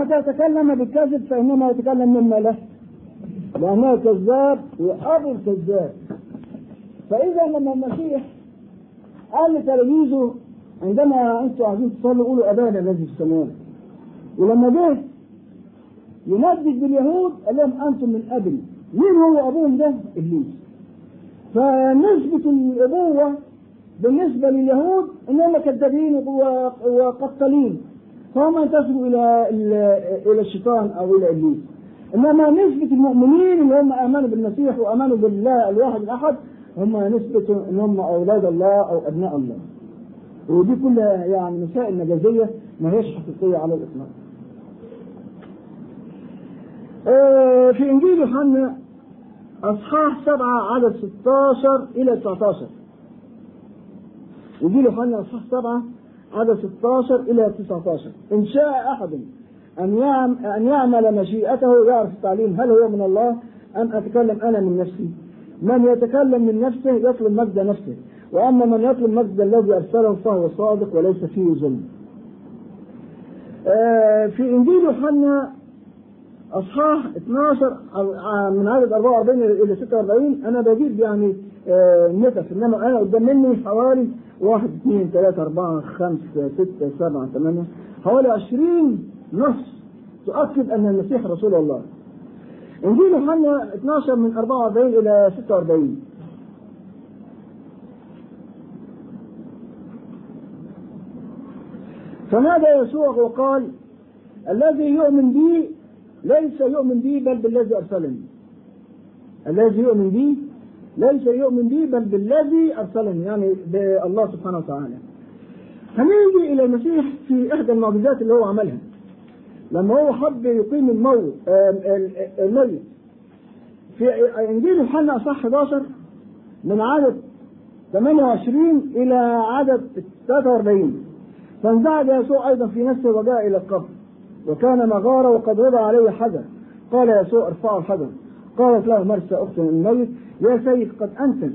متى تكلم بالكذب فإنما يتكلم مما له. لأنه كذاب وأبو الكذاب فإذا لما المسيح قال لتلاميذه عندما أنتم عايزين تصلوا قولوا أبانا الذي في السماء. ولما جه يندد باليهود قال لهم أنتم من أبي. مين هو أبوهم ده؟ إبليس. فنسبة الأبوة بالنسبة لليهود إنهم كذابين وقتالين. فهم ينتسبوا إلى إلى الشيطان أو إلى إبليس. إنما نسبة المؤمنين اللي هم آمنوا بالمسيح وآمنوا بالله الواحد الأحد هم نسبة إن هم أولاد الله أو أبناء الله. ودي كلها يعني مسائل مجازية ما هيش حقيقية على الإطلاق. آه في إنجيل يوحنا أصحاح سبعة عدد 16 إلى 19 إنجيل يوحنا أصحاح سبعة عدد 16 إلى 19 إن شاء أحد أن يعمل, أن يعمل مشيئته يعرف التعليم هل هو من الله أم أتكلم أنا من نفسي. من يتكلم من نفسه يطلب مجد نفسه. وأما من يطلب مجد الذي أرسله فهو صادق وليس فيه ظلم. آه في إنجيل يوحنا أصحاح 12 من عدد 44 إلى 46 أنا بجيب يعني نفس إنما أنا قدام مني حوالي 1 2 3 4 5 6 7 8 حوالي 20 نص. تؤكد أن المسيح رسول الله. إنجيل يوحنا 12 من 44 إلى 46 فنادى يسوع وقال الذي يؤمن بي ليس يؤمن بي بل بالذي أرسلني. الذي يؤمن بي ليس يؤمن بي بل بالذي أرسلني يعني بالله سبحانه وتعالى. هنيجي إلى المسيح في إحدى المعجزات اللي هو عملها. لما هو حب يقيم الموت الميت. في إنجيل يوحنا اصح 11 من عدد 28 إلى عدد 43 فانزعج يسوع أيضا في نفسه وجاء إلى القبر. وكان مغارة وقد وضع عليه حجر. قال يسوع ارفعوا الحجر. قالت له مرسى أخت الميت. يا سيد قد أنتن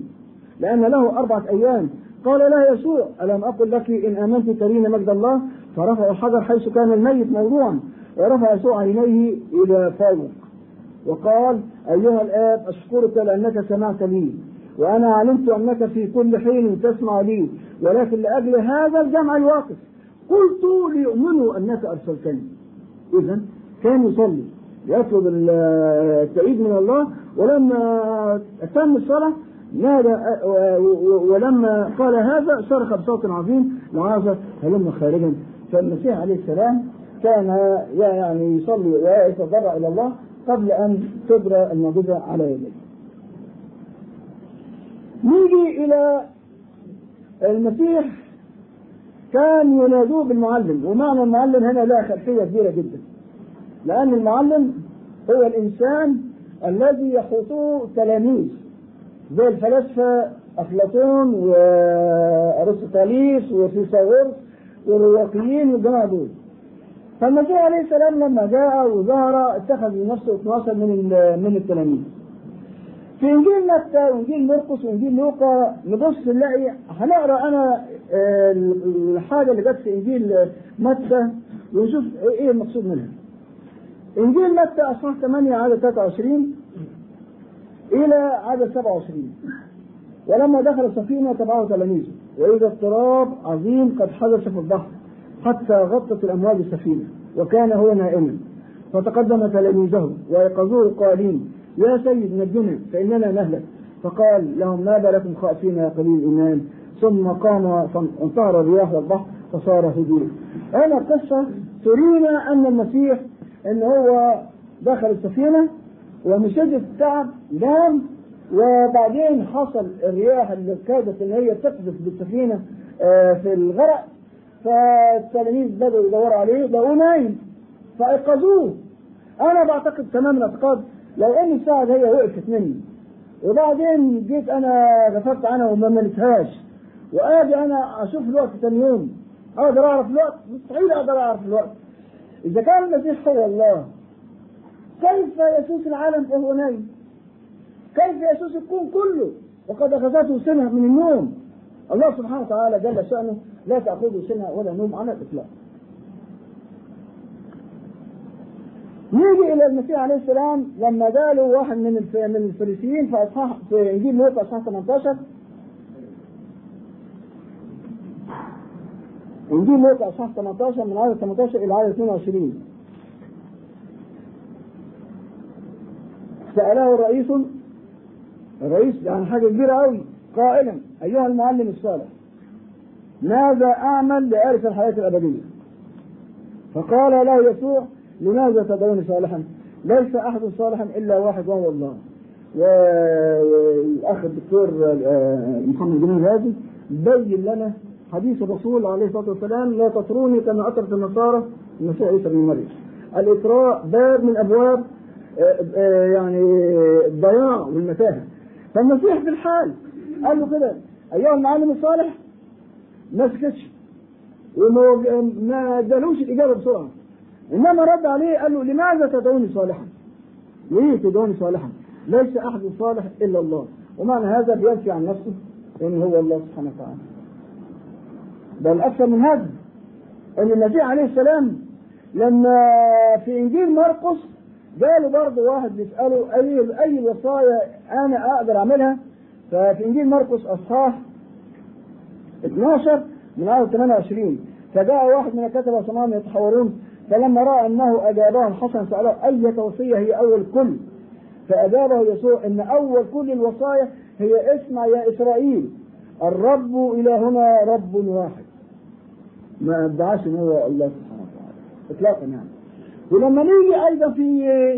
لأن له أربعة أيام. قال لها يسوع ألم أقل لك إن آمنت ترين مجد الله؟ فرفع الحجر حيث كان الميت موضوعا. ورفع يسوع عينيه إلى فوق. وقال أيها الآب أشكرك لأنك سمعت لي وأنا علمت أنك في كل حين تسمع لي ولكن لأجل هذا الجمع الواقف قلت ليؤمنوا أنك أرسلتني. إذا كان يصلي. يطلب التأييد من الله ولما أتم الصلاة نادى ولما قال هذا صرخ بصوت عظيم لعازر هلم خارجا فالمسيح عليه السلام كان يعني يصلي ويتضرع إلى الله قبل أن تجرى المعجزة على يديه. نيجي إلى المسيح كان ينادوه بالمعلم ومعنى المعلم هنا لها خلفية كبيرة جدا لأن المعلم هو الإنسان الذي يخوضه تلاميذ زي الفلاسفة أفلاطون وارسطاليس وفيثاغورس والرواقيين والجماعة دول فالمسيح عليه السلام لما جاء وظهر اتخذ لنفسه 12 من من التلاميذ في إنجيل متى وإنجيل مرقس وإنجيل لوقا نبص نلاقي هنقرأ أنا الحاجة اللي جت في إنجيل متى ونشوف إيه المقصود منها. إنجيل متى اصحاح 8 عدد 23 إلى عدد 27 ولما دخل السفينه تبعه تلاميذه. وإذا اضطراب عظيم قد حدث في البحر حتى غطت الأمواج السفينة وكان هو نائما. فتقدم تلاميذه وايقظوه قائلين يا سيد نجنا فإننا نهلك. فقال لهم ما بالكم خائفين يا قليل الإيمان؟ ثم قام فانتهر الرياح والبحر فصار هدوء. هنا القصة ترينا أن المسيح أن هو دخل السفينة ومن شدة التعب نام وبعدين حصل الرياح اللي كادت إن هي تقذف بالسفينة في الغرق. فالتلاميذ بدأوا يدوروا عليه لقوه نايم. فأيقظوه. أنا بعتقد تمام الاعتقاد لو إن الساعة هي وقفت مني. وبعدين جيت أنا غفرت عنها وما ملتهاش وآجي أنا أشوف الوقت ثاني يوم. أقدر أعرف الوقت؟ مستحيل أقدر أعرف الوقت. إذا كان المسيح هو الله. كيف يسوس العالم وهو كيف يسوس الكون كله؟ وقد أخذته سنة من النوم. الله سبحانه وتعالى جل شأنه لا تأخذه سنة ولا نوم على الإطلاق. يجي إلى المسيح عليه السلام لما جاله واحد من الف- من الفريسيين في اصحاح في إنجيل لوقا أصحاح 18 انجيل لوقا أصحاح 18 من عدد 18 إلى عدد 22 سأله الرئيس الرئيس يعني حاجة كبيرة أوي قائلا أيها المعلم الصالح ماذا أعمل لأرث الحياة الأبدية؟ فقال له يسوع لماذا تدعوني صالحا؟ ليس أحد صالحا إلا واحد وهو الله. والأخ الدكتور آه، محمد جميل هادي بين لنا حديث الرسول عليه الصلاة والسلام لا تطروني كما أطرت النصارى المسيح عيسى بن مريم. الإطراء باب من أبواب آه، آه، يعني الضياع والمتاهة. فالمسيح في الحال قال له كده أيها المعلم الصالح ما سكتش وما ما ادالوش الإجابة بسرعة إنما رد عليه قال له لماذا تدعوني صالحا؟ ليه تدعوني صالحا؟ ليس أحد صالح إلا الله ومعنى هذا بينفي عن نفسه إن هو الله سبحانه وتعالى. بل أكثر من هذا. أن المسيح عليه السلام لما في إنجيل مرقس جاله برضه واحد بيساله أي أي الوصايا أنا أقدر أعملها؟ ففي إنجيل مرقس أصحاح 12 من آية 28 فجاء واحد من الكتبة وسمعهم يتحورون فلما رأى أنه أجابهم حسن سأله أية وصية هي أول كل؟ فأجابه يسوع أن أول كل الوصايا هي اسمع يا إسرائيل الرب إلهنا رب واحد. ما ادعاش إن هو الله سبحانه وتعالى. اطلاقا يعني. ولما نيجي أيضا في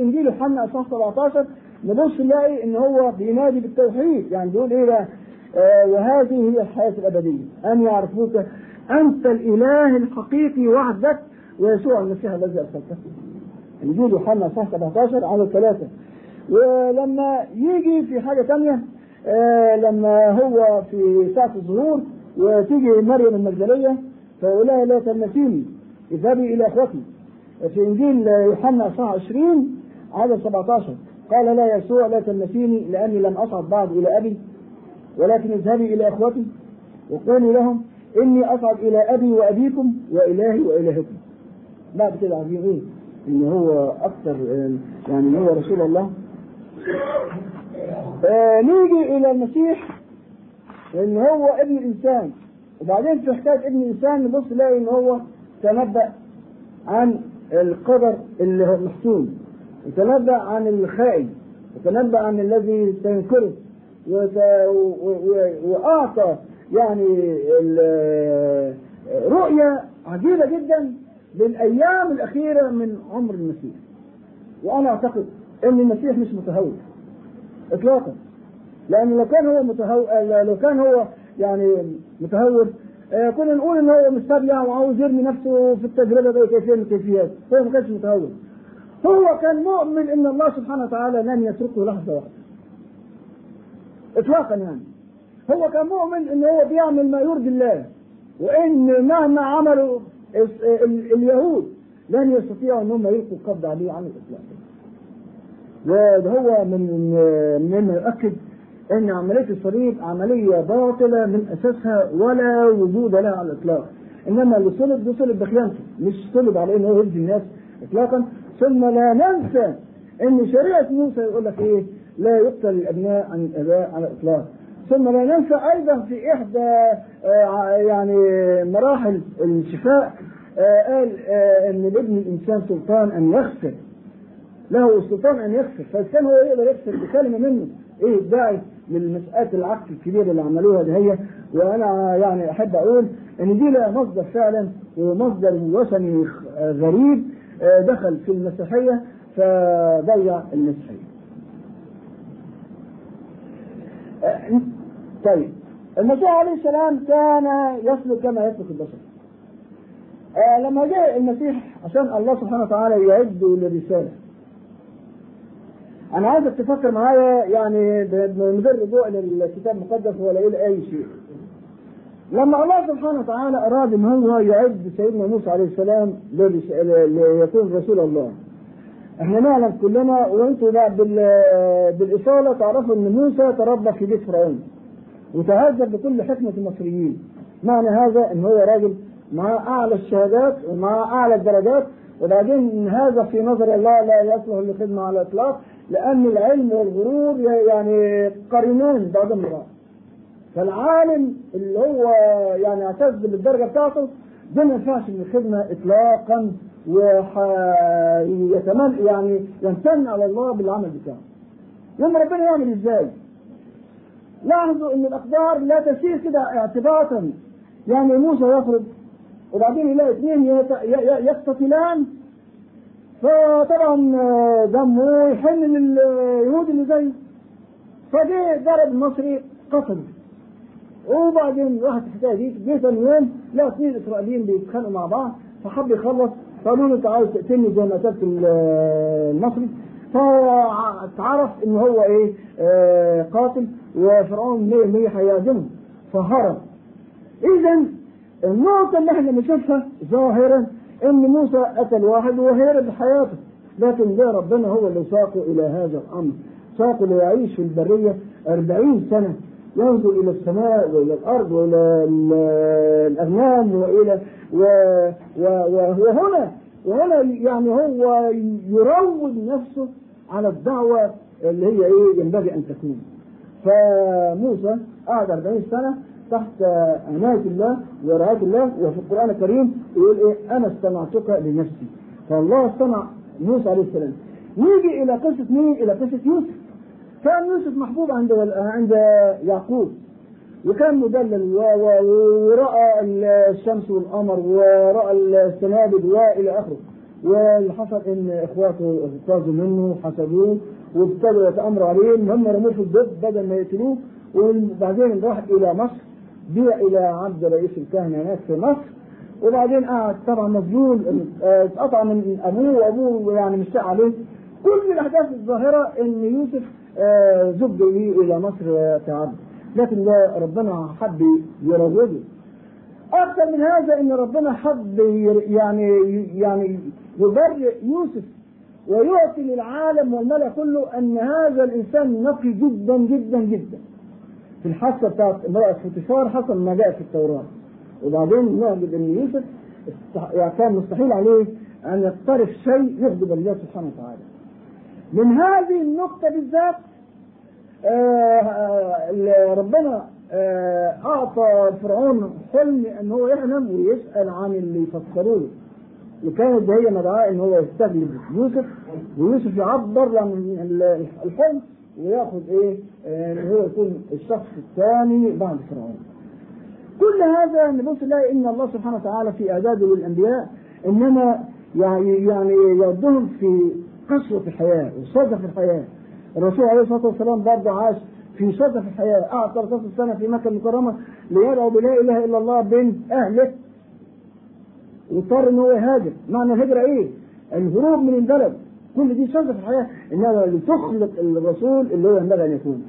إنجيل يوحنا اصحاح 17 نبص نلاقي إن هو بينادي بالتوحيد. يعني بيقول إيه بقى؟ آه وهذه هي الحياة الأبدية. أن يعرفوك أنت الإله الحقيقي وحدك ويسوع المسيح الذي أرسلته. إنجيل يوحنا اصحاح 17 عدد ثلاثة ولما يجي في حاجة ثانية آه لما هو في ساعة الظهور وتيجي مريم المجدلية لها لا تلمسيني اذهبي إلى أخوتي. في إنجيل يوحنا اصحاح 20 عدد 17 قال لا يسوع لا تلمسيني لأني لم أصعد بعد إلى أبي ولكن اذهبي إلى أخوتي وقولي لهم إني أصعد إلى أبي وأبيكم وإلهي وإلهكم. بعد كده عارفين إيه؟ إن هو أكثر يعني هو رسول الله. آه نيجي إلى المسيح إن هو ابن الانسان وبعدين حكايه ابن الانسان نبص نلاقي إن هو تنبأ عن القدر اللي هو محسوم وتنبأ عن الخائن وتنبأ عن الذي سينكره وت... و... و... وأعطى يعني رؤية عجيبة جدا للأيام الأخيرة من عمر المسيح. وأنا أعتقد إن المسيح مش متهور اطلاقا لأن لو كان هو متهور لو كان هو يعني متهور. آه كنا نقول ان هو مستبيع وعاوز يرمي نفسه في التجربة باي كيفيه من الكيفيات هو ما كانش متهور. هو كان مؤمن إن الله سبحانه وتعالى لن يتركه لحظة واحدة. اطلاقا يعني. هو كان مؤمن إن هو بيعمل ما يرضي الله. وإن مهما عملوا اليهود لن يستطيعوا إن هم يلقوا القبض عليه عن الإطلاق. وده هو من مما يؤكد إن عملية الصليب عملية باطلة من أساسها ولا وجود لها على الإطلاق. إنما اللي صلب ده صلب بخيانته مش صلب على انه يرضي الناس اطلاقا. ثم لا ننسى إن شريعة موسى يقول لك إيه؟ لا يقتل الأبناء عن الأباء على الإطلاق. ثم لا ننسى أيضا في إحدى يعني مراحل الشفاء قال إن لابن الإنسان سلطان أن يغفر له السلطان أن يغفر فكان هو يقدر يغفر بكلمة منه. إيه؟ الداعي للمسألة العك الكبيرة اللي عملوها دي هي وأنا يعني أحب أقول إن دي لها مصدر فعلا ومصدر وثني غريب دخل في المسيحية فضيع المسيحية. طيب المسيح عليه السلام كان يسلك كما يسلك البشر. لما جاء المسيح عشان الله سبحانه وتعالى يعده للرسالة أنا عايزك تفكر معايا يعني من غير رجوع للكتاب المقدس ولا إلى أي شيء. لما الله سبحانه وتعالى أراد إن هو يعد سيدنا موسى عليه السلام ليكون رسول الله. إحنا نعلم كلنا وأنتم بالإصالة تعرفوا إن موسى تربى في بيت فرعون. وتهذب بكل حكمة المصريين. معنى هذا إن هو راجل مع أعلى الشهادات ومع أعلى الدرجات. وبعدين هذا في نظر الله لا يصلح للخدمة على الإطلاق. لأن العلم والغرور يعني قرينان بعضهم البعض. فالعالم اللي هو يعني اعتز بالدرجة بتاعته ده ما ينفعش من الخدمة إطلاقا ويتمنى يعني يمتن على الله بالعمل بتاعه. لما ربنا يعمل إزاي؟ لاحظوا إن الاقدار لا تسير كده اعتباطا. يعني موسى يخرج وبعدين يلاقي اثنين يقتتلان فطبعا دمه يحن لليهود اللي زيه فجه ضرب المصري قتله وبعدين راحت الحكاية دي جه ثاني يوم لا اثنين إسرائيليين بيتخانقوا مع بعض. فحب يخلص قالوا له تعالى تقتلني زي ما قتلت المصري. فاتعرف إن هو إيه آه قاتل وفرعون 100% هيعدمه فهرب. اذا النقطة اللي إحنا بنشوفها ظاهرا إن موسى قتل واحد وهرب بحياته لكن ده ربنا هو اللي ساقه إلى هذا الأمر. ساقه ليعيش في البرية أربعين سنة ينظر إلى السماء وإلى الأرض وإلى الأغنام وإلى و و وهنا وهنا يعني هو يروض نفسه على الدعوة اللي هي إيه ينبغي أن تكون. فموسى قعد 40 سنة تحت عناية الله ورعاية الله وفي القرآن الكريم يقول إيه؟ أنا اصطنعتك لنفسي. فالله اصطنع موسى عليه السلام. نيجي إلى قصة مين؟ إلى قصة يوسف. كان يوسف محبوب عند عند يعقوب. وكان مدلل ورأى الشمس والقمر ورأى السنابل وإلى آخره. واللي حصل إن إخواته اغتاظوا منه وحسدوه وابتدوا يتأمروا عليه. هم رموه في الدب بدل ما يقتلوه وبعدين راح إلى مصر. بيع إلى عبد رئيس الكهنة هناك في مصر. وبعدين قعد طبعا مذلول اتقطع من أبوه وأبوه يعني مشتاق عليه. كل الأحداث الظاهرة إن يوسف زج لي إلى مصر كعبد لكن ده ربنا حب يروضه أكثر من هذا إن ربنا حب يعني يعني يبرئ يوسف ويعطي للعالم والملأ كله أن هذا الإنسان نقي جدا جدا جدا. في الحاسه بتاعت امرأة فوتيفار حصل ما جاء في التوراة. وبعدين نجد ان يوسف يعني كان مستحيل عليه أن يقترف شيء يغضب الله سبحانه وتعالى. من هذه النقطة بالذات آه ربنا آه أعطى فرعون حلم أن هو يحلم ويسأل عن اللي يفسروا له وكانت هي مدعاة أن هو يستجلب يوسف. ويوسف يعبر عن الحلم. وياخذ إيه؟ أن هو يكون الشخص الثاني بعد فرعون. كل هذا نبص نلاقي إن الله سبحانه وتعالى في اعداده للانبياء إنما يعني يعني يردهم في الحياة وصدى في الحياة. الرسول عليه الصلاة والسلام برضه عاش في صدى في الحياة قعد 13 سنة في مكة المكرمة ليدعو بلا إله إلا الله بين أهله. واضطر إن هو يهاجر. معنى الهجرة إيه؟ الهروب من البلد. كل دي صدى في الحياة إنها لتخلق الرسول اللي هو ينبغي أن يكون.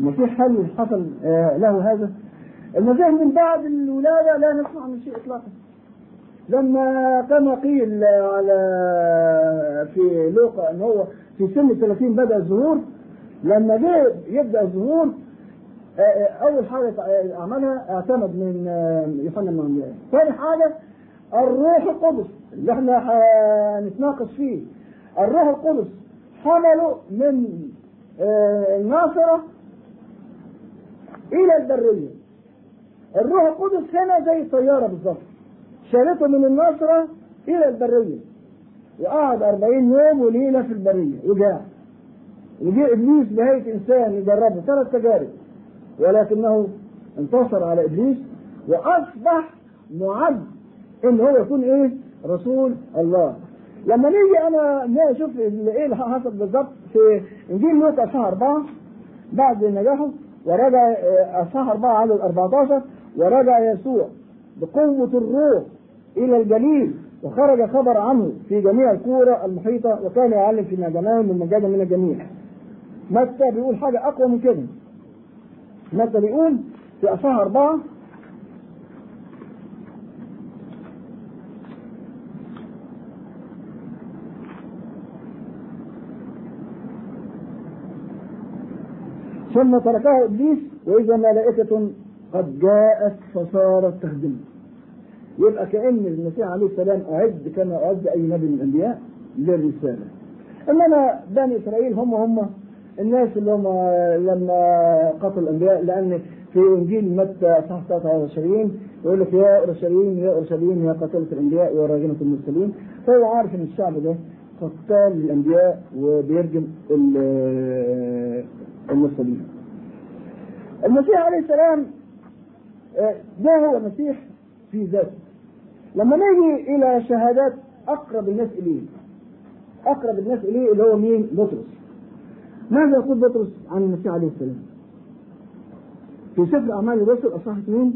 المسيح هل حصل له هذا؟ المسيح من بعد الولادة لا نسمع عن شيء إطلاقا. لما كما قيل على في لوقا إن هو في سن 30 بدأ الظهور لما جه يبدأ الظهور أول حاجة عملها اعتمد من يوحنا المعمدان ثاني حاجة الروح القدس اللي إحنا هنتناقش فيه. الروح القدس حمله من الناصرة إلى البرية. الروح القدس هنا زي الطياره بالظبط شالته من النصرة إلى البرية. وقعد أربعين يوم وليلة في البرية وجاع. وجاء إبليس بهيئة إنسان يجربه ثلاث تجارب. ولكنه انتصر على إبليس وأصبح معد إن هو يكون إيه؟ رسول الله. لما نيجي أنا نشوف إيه اللي حصل بالظبط في إنجيل لوقا أصحاح أربعة بعد نجاحه ورجع أصحاح أربعة عدد 14 ورجع يسوع بقوة الروح إلى الجليل وخرج خبر عنه في جميع القرى المحيطة وكان يعلم في مجانين من مجانا من الجميع. متى بيقول حاجة أقوى من كده. متى بيقول في أصحاح أربعة ثم تركه إبليس وإذا ملائكة قد جاءت فصارت تخدمه يبقى كأن المسيح عليه السلام أعد كما أعد أي نبي من الأنبياء للرسالة. إنما بني إسرائيل هم هم الناس اللي هم لما قتلوا الأنبياء لأن في إنجيل متى صح 23 يقول لك يا أورشليم يا أورشليم يا قتلة الأنبياء يا راجمة المرسلين. فهو عارف إن الشعب ده قتال الأنبياء وبيرجم المرسلين. المسيح عليه السلام ده هو المسيح؟ في ذاته. لما نيجي إلى شهادات أقرب الناس إليه أقرب الناس إليه اللي هو مين؟ بطرس. ماذا يقول بطرس عن المسيح عليه السلام؟ في سفر أعمال الرسل أصحاح اثنين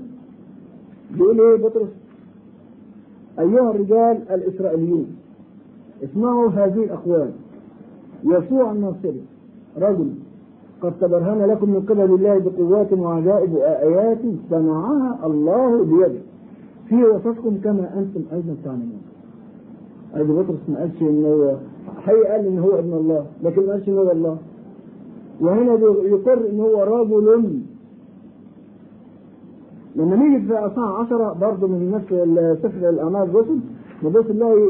بيقول إيه بطرس؟ أيها الرجال الإسرائيليون اسمعوا هذه الأقوال. يسوع الناصري رجل قد تبرهن لكم من قبل الله بقوات وعجائب وآيات صنعها الله بيده في وسطكم كما أنتم أيضا تعلمون. أيضا بطرس ما قالش إن هو حقيقة قال إن هو ابن الله لكن ما قالش إن هو الله. وهنا يقر إن هو رجل لما نيجي في أصحاح 10 برضه من نفس سفر الأعمال الرسل نبص نلاقي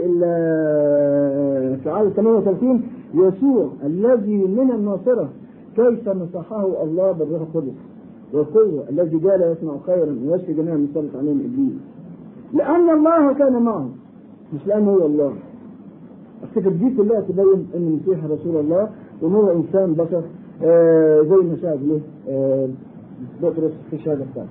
في عدد 38 يسوع الذي من الناصرة كيف مسحه الله بالروح القدس؟ والقوة الذي جال يصنع خيرا ويشفي جميع المسلط عليهم إبليس. لأن الله كان معه. مش لأنه هو الله. أفتكر دي كلها تبين إن المسيح رسول الله وان هو إنسان بشر آه زي ما شاهد له آه بطرس في الشهاده بتاعته.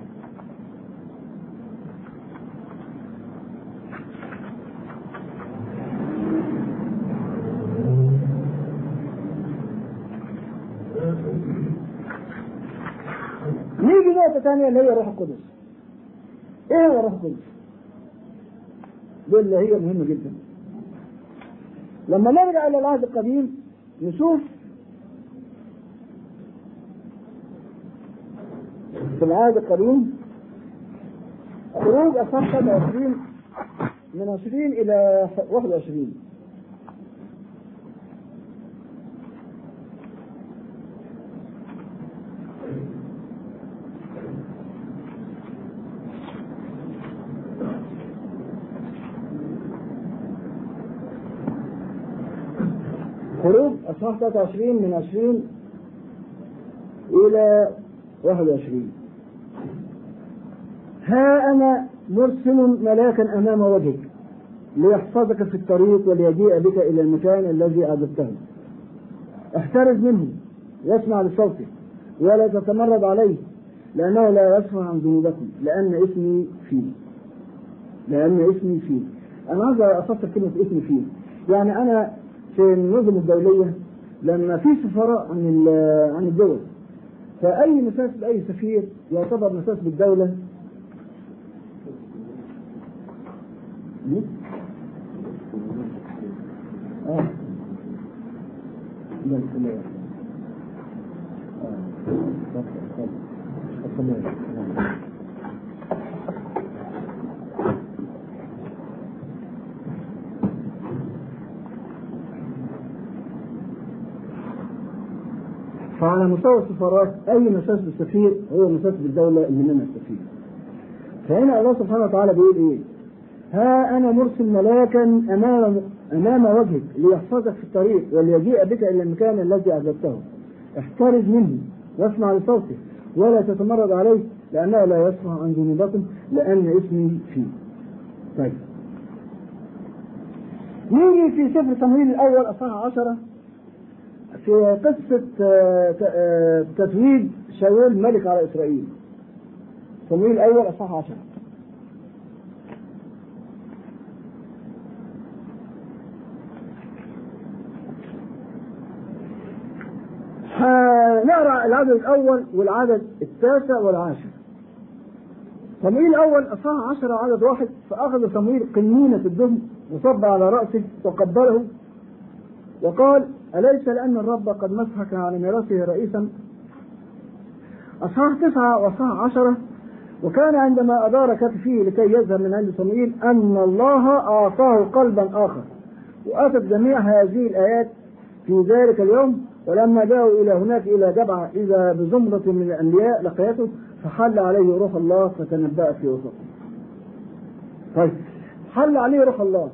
نيجي نقطة ثانية اللي هي الروح القدس. إيه هو الروح القدس؟ دي اللي هي مهمة جدا. لما نرجع إلى العهد القديم نشوف في العهد القديم خروج أصحاب 27 من 20 إلى 21 خروج أصحاح 23 من 20 إلى 21 ها أنا مرسل ملاكا أمام وجهك ليحفظك في الطريق وليجيء بك إلى المكان الذي أعددته احترز منه واسمع لصوته ولا تتمرد عليه لأنه لا يصفح عن ذنوبكم لأن اسمي فيه. لأن اسمي فيه. أنا عايز أفسر كلمة اسمي فيه. يعني أنا في النظم الدولية لما في سفراء عن عن الدول فأي مساس بأي سفير يعتبر مساس بالدولة آه. لا لا فعلى مستوى السفارات أي مساس بالسفير هو مساس بالدولة اللي منها السفير. فهنا الله سبحانه وتعالى بيقول إيه؟ ها أنا مرسل ملاكا أمام أمام وجهك ليحفظك في الطريق وليجيء بك إلى المكان الذي اعددته. احترز منه واسمع لصوته ولا تتمرد عليه لأنه لا يصفح عن ذنوبكم لأن اسمي فيه. طيب. نيجي في سفر صمويل الأول اصحاح 10 في قصة تتويج شاول ملك على إسرائيل. صمويل الأول أصحاح 10 نقرأ العدد الأول والعدد التاسع والعاشر. صمويل الأول أصحاح 10 عدد واحد فأخذ صمويل قنينة الدهن وصب على رأسه وقبله وقال أليس لأن الرب قد مسحك على ميراثه رئيسا؟ أصحاح تسعة وأصحاح عشرة. وكان عندما أدار كتفه لكي يذهب من عند صموئيل أن الله أعطاه قلبا آخر. وأتت جميع هذه الآيات في ذلك اليوم ولما جاءوا إلى هناك إلى جبعة إذا بزمرة من الأنبياء لقيته فحل عليه روح الله فتنبأ في وسطه. طيب حل عليه روح الله.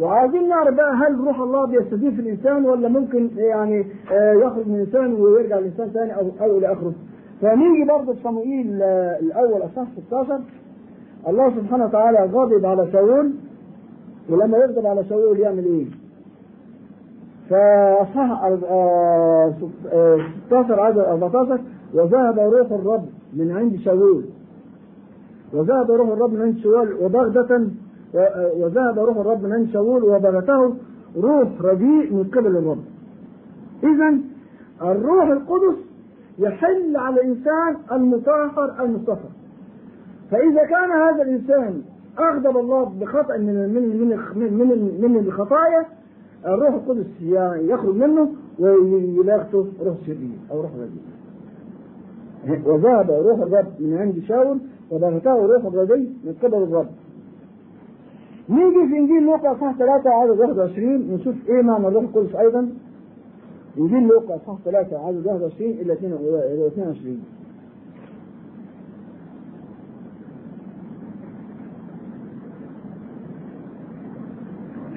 وعايزين نعرف بقى هل روح الله بيستفيد في الإنسان ولا ممكن يعني آه، يخرج من الإنسان ويرجع الانسان ثاني أو أو إلى آخره. فنيجي برضه صموئيل آه، الأول أصحاح 16 الله سبحانه وتعالى غضب على شاول ولما يغضب على شاول يعمل إيه؟ فأصحاح آه، 16 عدد 14 وذهب روح الرب من عند شاول وذهب روح الرب من عند شاول وبغدة وذهب روح الرب من شاول وبغته روح رديء من قبل الرب. إذا الروح القدس يحل على الإنسان المطهر المصطفى. فإذا كان هذا الإنسان أغضب الله بخطأ من من من من من الخطايا الروح القدس يخرج منه ويلاقته روح شرير أو روح رديء. وذهب روح الرب من عند شاول وبغته روح الردي من قبل الرب. نيجي في إنجيل لوقا اصحاح 3 عدد 21 نشوف إيه معنى الروح القدس أيضا. إنجيل لوقا اصحاح 3 عدد 21 إلى 22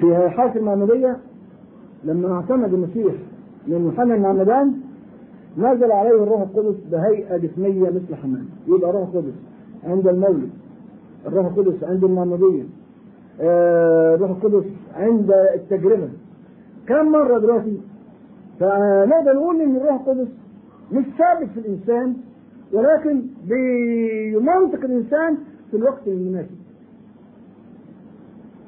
في حالة المعمودية لما اعتمد المسيح من يوحنا المعمدان نزل عليه الروح القدس بهيئة جسمية مثل حمام. يبقى روح القدس عند المولد الروح القدس عند المعمودية. الروح القدس عند التجربة. كم مرة دلوقتي؟ فنقدر نقول إن الروح القدس مش ثابت في الإنسان ولكن بيمنطق الإنسان في الوقت المناسب.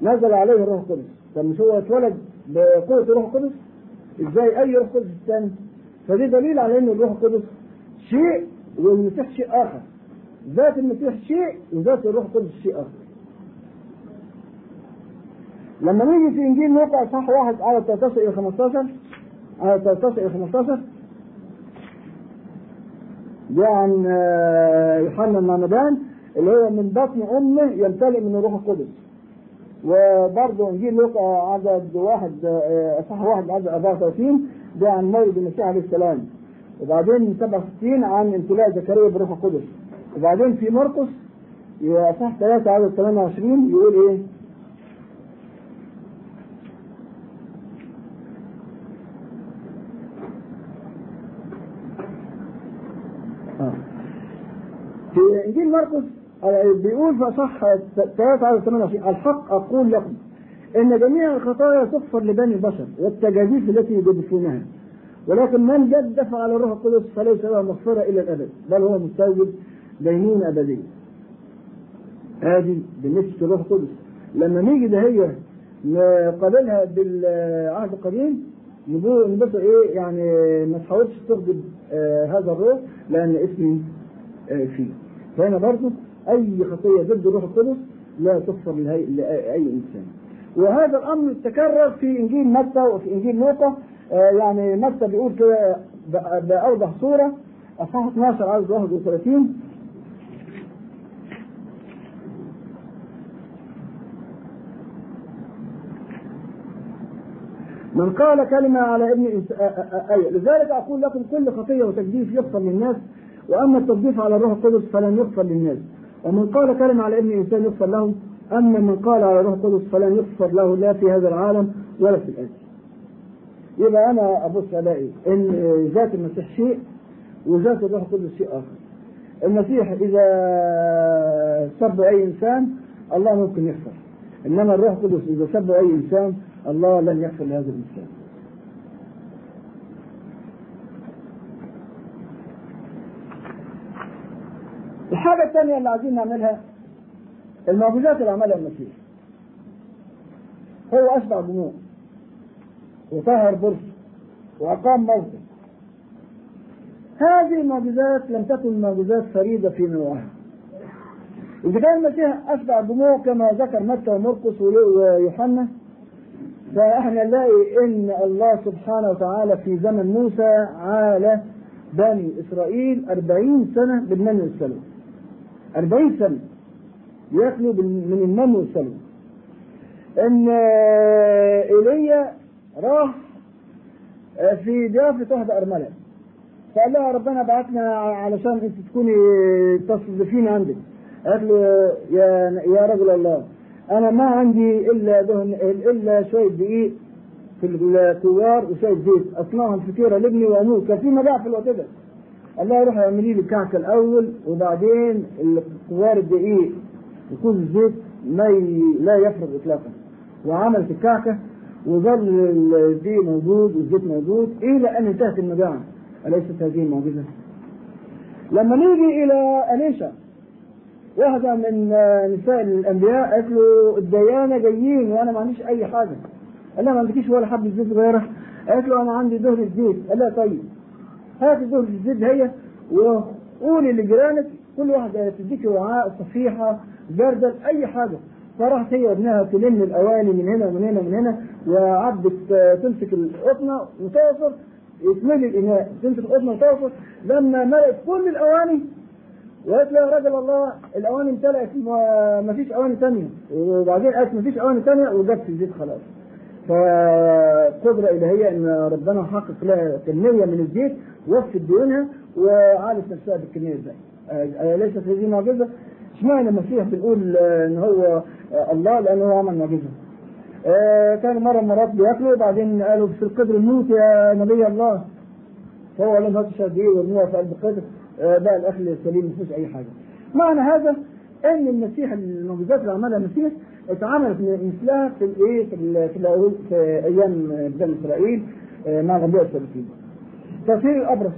نزل عليه الروح القدس. طب مش هو اتولد بقوة الروح القدس؟ إزاي أي روح قدس الثاني فدي دليل على إن الروح القدس شيء والمسيح شيء آخر. ذات المسيح شيء وذات الروح القدس شيء آخر. لما نيجي في إنجيل لوقا اصحاح واحد على 13 إلى 15 على 13 إلى 15 دي عن يوحنا المعمدان اللي هو من بطن أمه يمتلئ من الروح القدس. وبرضه إنجيل لوقا عدد واحد اصحاح واحد عدد 34 ده عن مولد المسيح عليه السلام. وبعدين 67 عن امتلاء زكريا بالروح القدس. وبعدين في مرقس اصحاح 3 عدد 28 يقول إيه؟ في انجيل مرقس بيقول في اصح 3 على 28 الحق أقول لكم إن جميع الخطايا تغفر لبني البشر والتجاذيف التي يجدفونها ولكن من جدف على الروح القدس فليس له مغفرة إلى الأبد بل هو مستوجب دينون ابديه. هذه بالنسبة للروح القدس. لما نيجي ده هي نقابلها بالعهد القديم نقول بس إيه يعني ما تحاولش تغضب آه هذا الروح لأن اسمي آه فيه. فهنا برضه أي خطية ضد الروح القدس لا تغفر لاي إنسان. وهذا الأمر تكرر في إنجيل متى وفي إنجيل لوقا. آه يعني متى بيقول كده بأوضح صورة. أصحاح 12 عدد 31 من قال كلمة على ابن أي لذلك أقول لكم كل خطية وتجديف يغفر للناس وأما التجديف على الروح القدس فلن يغفر للناس. ومن قال كلمة على ابن إنسان يغفر له أما من قال على الروح القدس فلن يغفر له لا في هذا العالم ولا في الآتي يبقى أنا أبص ألاقي إن ذات المسيح شيء وذات الروح القدس شيء آخر. المسيح إذا سب أي إنسان الله ممكن يغفر. إنما الروح القدس إذا سب أي إنسان الله لن يغفر لهذا الإنسان. الحاجة الثانية اللي عايزين نعملها المعجزات اللي عملها المسيح هو أشبع دموع وطهر برص وأقام موتى هذه المعجزات لم تكن معجزات فريدة في نوعها. إذا كان المسيح أشبع دموع كما ذكر متى ومرقس ويوحنا فاحنا نلاقي إن الله سبحانه وتعالى في زمن موسى عال بني إسرائيل أربعين سنة بالمن والسلوى أربعين سنة. ياكلوا من المن والسلوى إن ايليا راح في ضيافة واحدة أرملة. فقال لها ربنا بعتنا علشان انت تكوني تستضيفين عندك قالت له يا يا رجل الله أنا ما عندي إلا دهن إلا شوية دقيق في الكوار وشوية زيت. اصنعها الفطيره لابني وأموت. كان في مجاعه في الوقت ده. قال لها روحي اعملي لي الكعكه الأول وبعدين الكوار الدقيق وكل الزيت ما ي... لا يفرغ اطلاقا وعملت الكعكه وظل الدقيق موجود والزيت موجود إلى أن انتهت المجاعه أليست هذه المعجزة؟ لما نيجي إلى اليشا واحدة من نساء الأنبياء قالت له الديانة جايين وأنا ما عنديش أي حاجة. قال لها ما عندكيش ولا حبة زيت صغيرة؟ قالت له أنا عندي دهن زيت. قال لها طيب هات دهن الزيت هي وقولي لجيرانك كل واحدة تديك وعاء صفيحة جردل أي حاجة. فراحت هي وابنها تلم الأواني من هنا ومن هنا ومن هنا وعبت تمسك القطنة وتعصر يتملي الإناء تمسك القطنة وتعصر لما ملأت كل الأواني وقالت له يا رجل الله الأواني امتلأت ما فيش أواني ثانية وبعدين قالت ما فيش أواني ثانية وجت الزيت خلاص. فقدرة إلهية إن ربنا حقق لها كمية من الزيت وفت ديونها وعالت نفسها بالكمية دي. ليست هذه معجزة؟ اشمعنى المسيح بنقول إن هو الله لأنه هو عمل معجزة. كانوا مرة مرات بيأكلوا وبعدين قالوا في القدر نموت يا نبي الله. فهو لم يهتش قد إيه ورموها في قلب القدر بقى الاكل السليم ما أي حاجة. معنى هذا إن المسيح المعجزات اللي عملها المسيح اتعملت مثلها في الإيه في في, في أيام بني إسرائيل مع الانبياء السابقين. تطهير الابرص.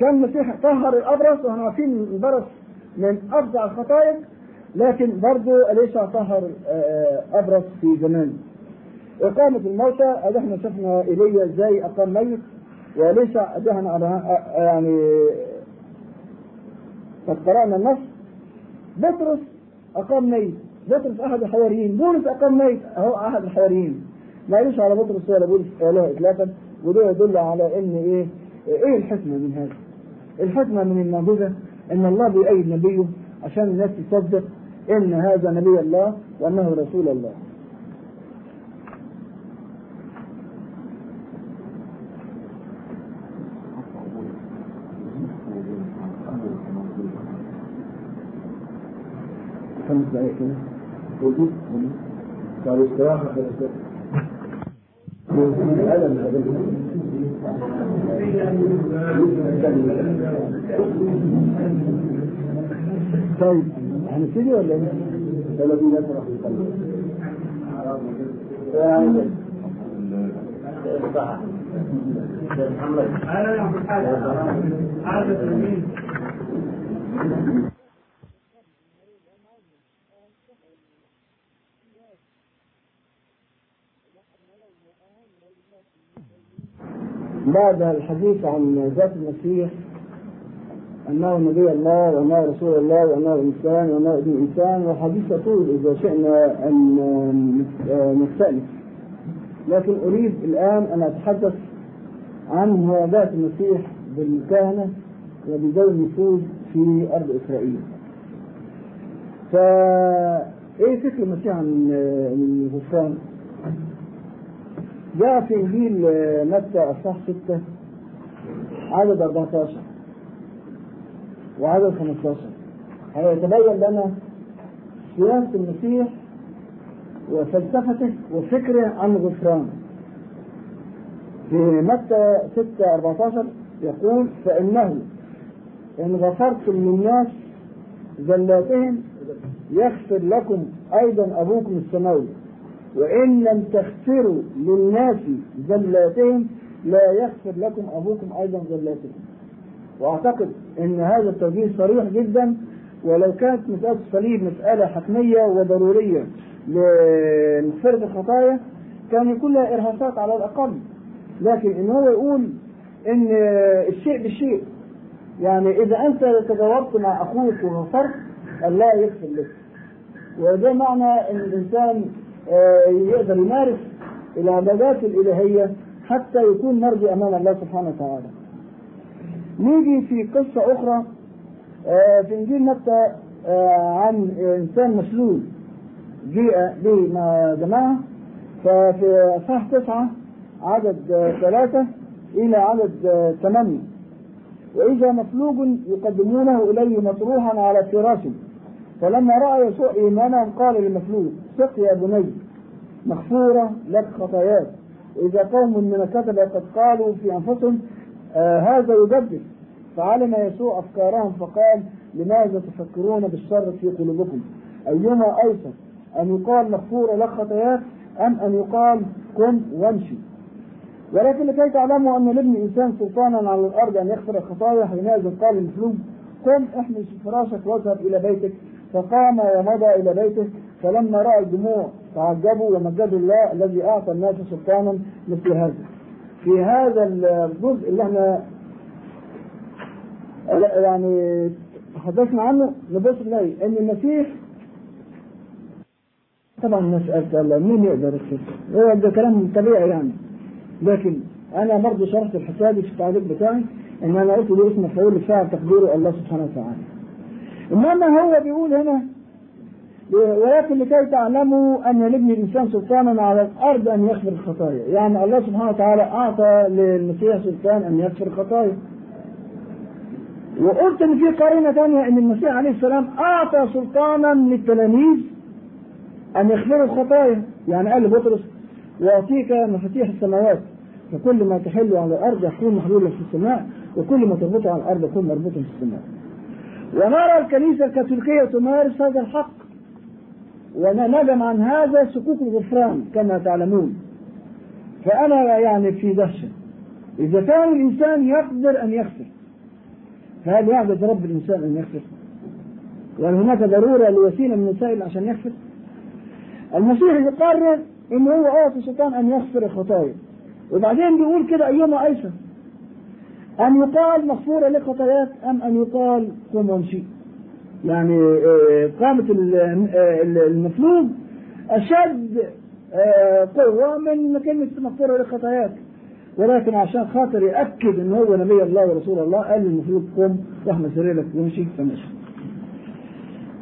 كان المسيح طهر الابرص وإحنا عارفين البرص من افظع الخطايا لكن برضه اليشع طهر ابرص في زمان. إقامة الموتى ادي إحنا شفنا ايليا إزاي أقام ميت وليشع ادي إحنا يعني قد قرأنا النص بطرس أقام ميت بطرس أحد الحواريين بولس أقام ميت أهو أحد الحواريين ما قالوش على بطرس ولا بولس له إطلاقا وده يدل على إن إيه؟ إيه الحكمة من هذا؟ الحكمة من المعجزة إن الله بيأيد نبيه عشان الناس تصدق إن هذا نبي الله وأنه رسول الله. خمس دقائق كده. وجود قالوا استراحة طيب هنبتدي ولا إيه؟ ولا في ناس راح محمد أنا يا حاجة عادة بعد الحديث عن ذات المسيح أنه نبي الله وأنه رسول الله وأنه إنسان وأنه ابن إنسان والحديث يطول إذا شئنا أن نستأنف لكن أريد الآن أن أتحدث عن ذات المسيح بالكهنة وبذوي النفوذ في أرض إسرائيل فإيه فكر المسيح عن الغفران؟ جاء في انجيل متى أصحاح 6 عدد 14 وعدد 15 هيتبين لنا سياسة المسيح وفلسفته وفكره عن الغفران في متى 6 14 يقول فإنه إن غفرتم للناس زلاتهم يغفر لكم أيضا أبوكم السماوي. وإن لم تغفروا للناس زلاتهم لا يغفر لكم أبوكم أيضا زلاتهم وأعتقد أن هذا التوجيه صريح جدا ولو كانت مسألة الصليب مسألة حتمية وضرورية لمغفرة الخطايا كان يكون لها إرهاصات على الأقل. لكن إن هو يقول إن الشيء بالشيء يعني إذا أنت تجاوبت مع أخوك وغفرت الله يغفر لك. وده معنى إن الإنسان يقدر يمارس العبادات الإلهية حتى يكون مرجي أمام الله سبحانه وتعالى. نيجي في قصة أخرى في إنجيل متى عن إنسان مسلول جيء به مع جماعة ففي صح تسعة عدد ثلاثة إلى عدد ثمانية وإذا مفلوج يقدمونه إليه مطروحا على فراش فلما رأى يسوع إيمانهم قال للمفلوج ثق يا بني مغفورة لك خطاياك. وإذا قوم من الكتبة قد قالوا في أنفسهم آه هذا يجدد فعلم يسوع أفكارهم فقال لماذا تفكرون بالشر في قلوبكم؟ أيما أيسر أن يقال مغفورة لك خطاياك أم أن يقال قم وامشي. ولكن لكي تعلموا أن لابن الإنسان سلطانا على الأرض أن يغفر الخطايا حينئذ قال المسلوب قم احمل فراشك واذهب إلى بيتك. فقام ومضى إلى بيته فلما رأى الجموع تعجبوا ومجدوا الله الذي أعطى الناس سلطانا مثل هذا في هذا الجزء اللي إحنا يعني تحدثنا عنه نبص نلاقي إن المسيح طبعا الناس قالت الله مين يقدر يكتب؟ هو ده كلام طبيعي يعني لكن أنا برضه شرحت الحسابي في التعليق بتاعي إن أنا قلت له اسم مفعول فعل تقديره الله سبحانه وتعالى. إنما هو بيقول هنا ولكن لكي تعلموا أن لابن الإنسان سلطانا على الأرض أن يغفر الخطايا، يعني الله سبحانه وتعالى أعطى للمسيح سلطان أن يغفر الخطايا. وقلت إن في قرينة ثانية إن المسيح عليه السلام أعطى سلطانا للتلاميذ أن يغفروا الخطايا، يعني قال لبطرس واعطيك مفاتيح السماوات فكل ما تحل على الأرض يكون محلولا في السماء وكل ما تربطه على الأرض يكون مربوطا في السماء. ونرى الكنيسة الكاثوليكية تمارس هذا الحق ونجم عن هذا سكوك الغفران كما تعلمون. فأنا يعني في دهشة. إذا كان الإنسان يقدر أن يغفر فهل يعجز رب الإنسان أن يغفر؟ وهل هناك ضرورة لوسيلة من الوسائل عشان يغفر؟ المسيح يقرر إن هو اعطي سلطان أن يغفر الخطايا وبعدين بيقول كده ايما ايسر ان يقال مغفوره لك خطاياك أم أن يقال قم وامشي يعني قامة المفلوج أشد قوة من كلمة مغفورة لك خطاياك ولكن عشان خاطر يأكد ان هو نبي الله ورسول الله قال للمفلوج قم واحمل سريرك وامشي فمشي.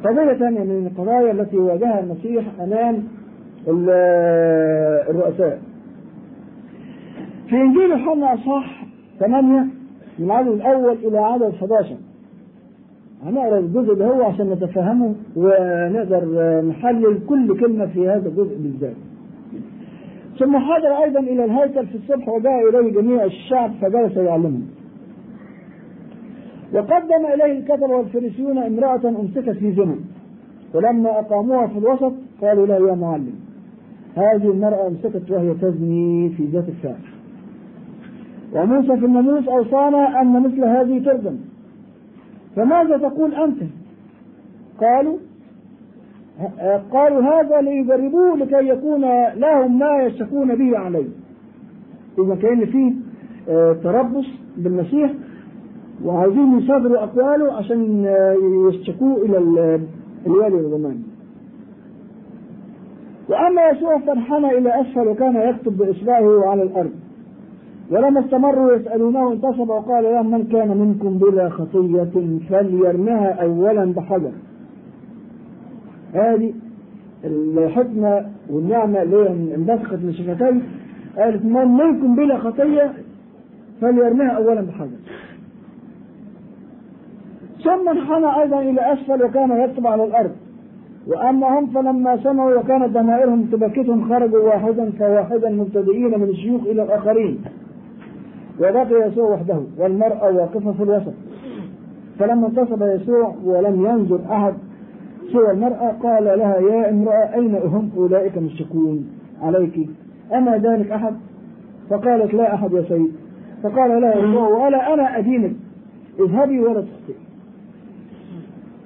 قضية ثانية من القضايا التي واجهها المسيح أمام الرؤساء. في إنجيل يوحنا اصحاح 8 من العدد الأول إلى عدد 11 هنقرا الجزء ده هو عشان نتفهمه ونقدر نحلل كل كلمة في هذا الجزء بالذات. ثم حضر أيضا إلى الهيكل في الصبح وجاء إليه جميع الشعب فجلس يعلمهم وقدم إليه الكتبه والفريسيون امرأة أمسكت في زنا ولما أقاموها في الوسط قالوا له يا معلم هذه المرأة أمسكت وهي تزني في ذات الفعل وموسى في الناموس أوصانا أن مثل هذه ترجم. فماذا تقول أنت؟ قالوا قالوا هذا ليجربوه لكي يكون لهم ما يشتكون به عليه. إذا كان فيه تربص بالمسيح وعايزين يصادروا أقواله عشان يشتكوه إلى الوالي الروماني وأما يسوع فانحنى إلى أسفل وكان يكتب بإصبعه على الأرض. ولما استمروا يسألونه انتصب وقال لهم من كان منكم بلا خطية فليرمها أولا بحجر. هذه الحكمة والنعمة اللي هي انبثقت من شفتيه قالت من منكم بلا خطية فليرمها أولا بحجر. ثم انحنى أيضا إلى أسفل وكان يكتب على الأرض. واما هم فلما سمعوا وكانت ضمائرهم تبكتهم خرجوا واحدا فواحدا مبتدئين من الشيوخ إلى الآخرين. وبقي يسوع وحده والمرأة واقفة في الوسط. فلما انتصب يسوع ولم ينظر أحد سوى المرأة قال لها يا امرأة أين هم؟ أولئك مشتكون عليك. أما ذلك أحد؟ فقالت لا أحد يا سيد. فقال لها يسوع ولا أنا أدينك. اذهبي ولا تخطئي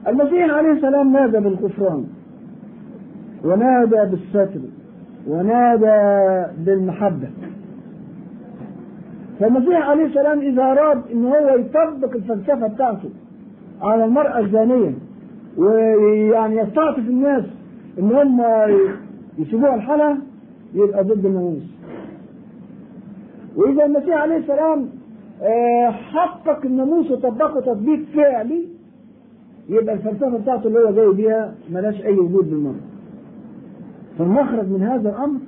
المسيح عليه السلام نادى بالغفران ونادى بالستر ونادى بالمحبة. فالمسيح عليه السلام إذا أراد إن هو يطبق الفلسفة بتاعته على المرأة الزانية ويعني يستعطف الناس إن هم يسيبوها الحالة يبقى ضد الناموس وإذا المسيح عليه السلام حقق الناموس وطبقه تطبيق فعلي يبقى الفلسفة بتاعته اللي هو جاي بيها ملاش أي وجود بالمرة. فالمخرج من هذا الأمر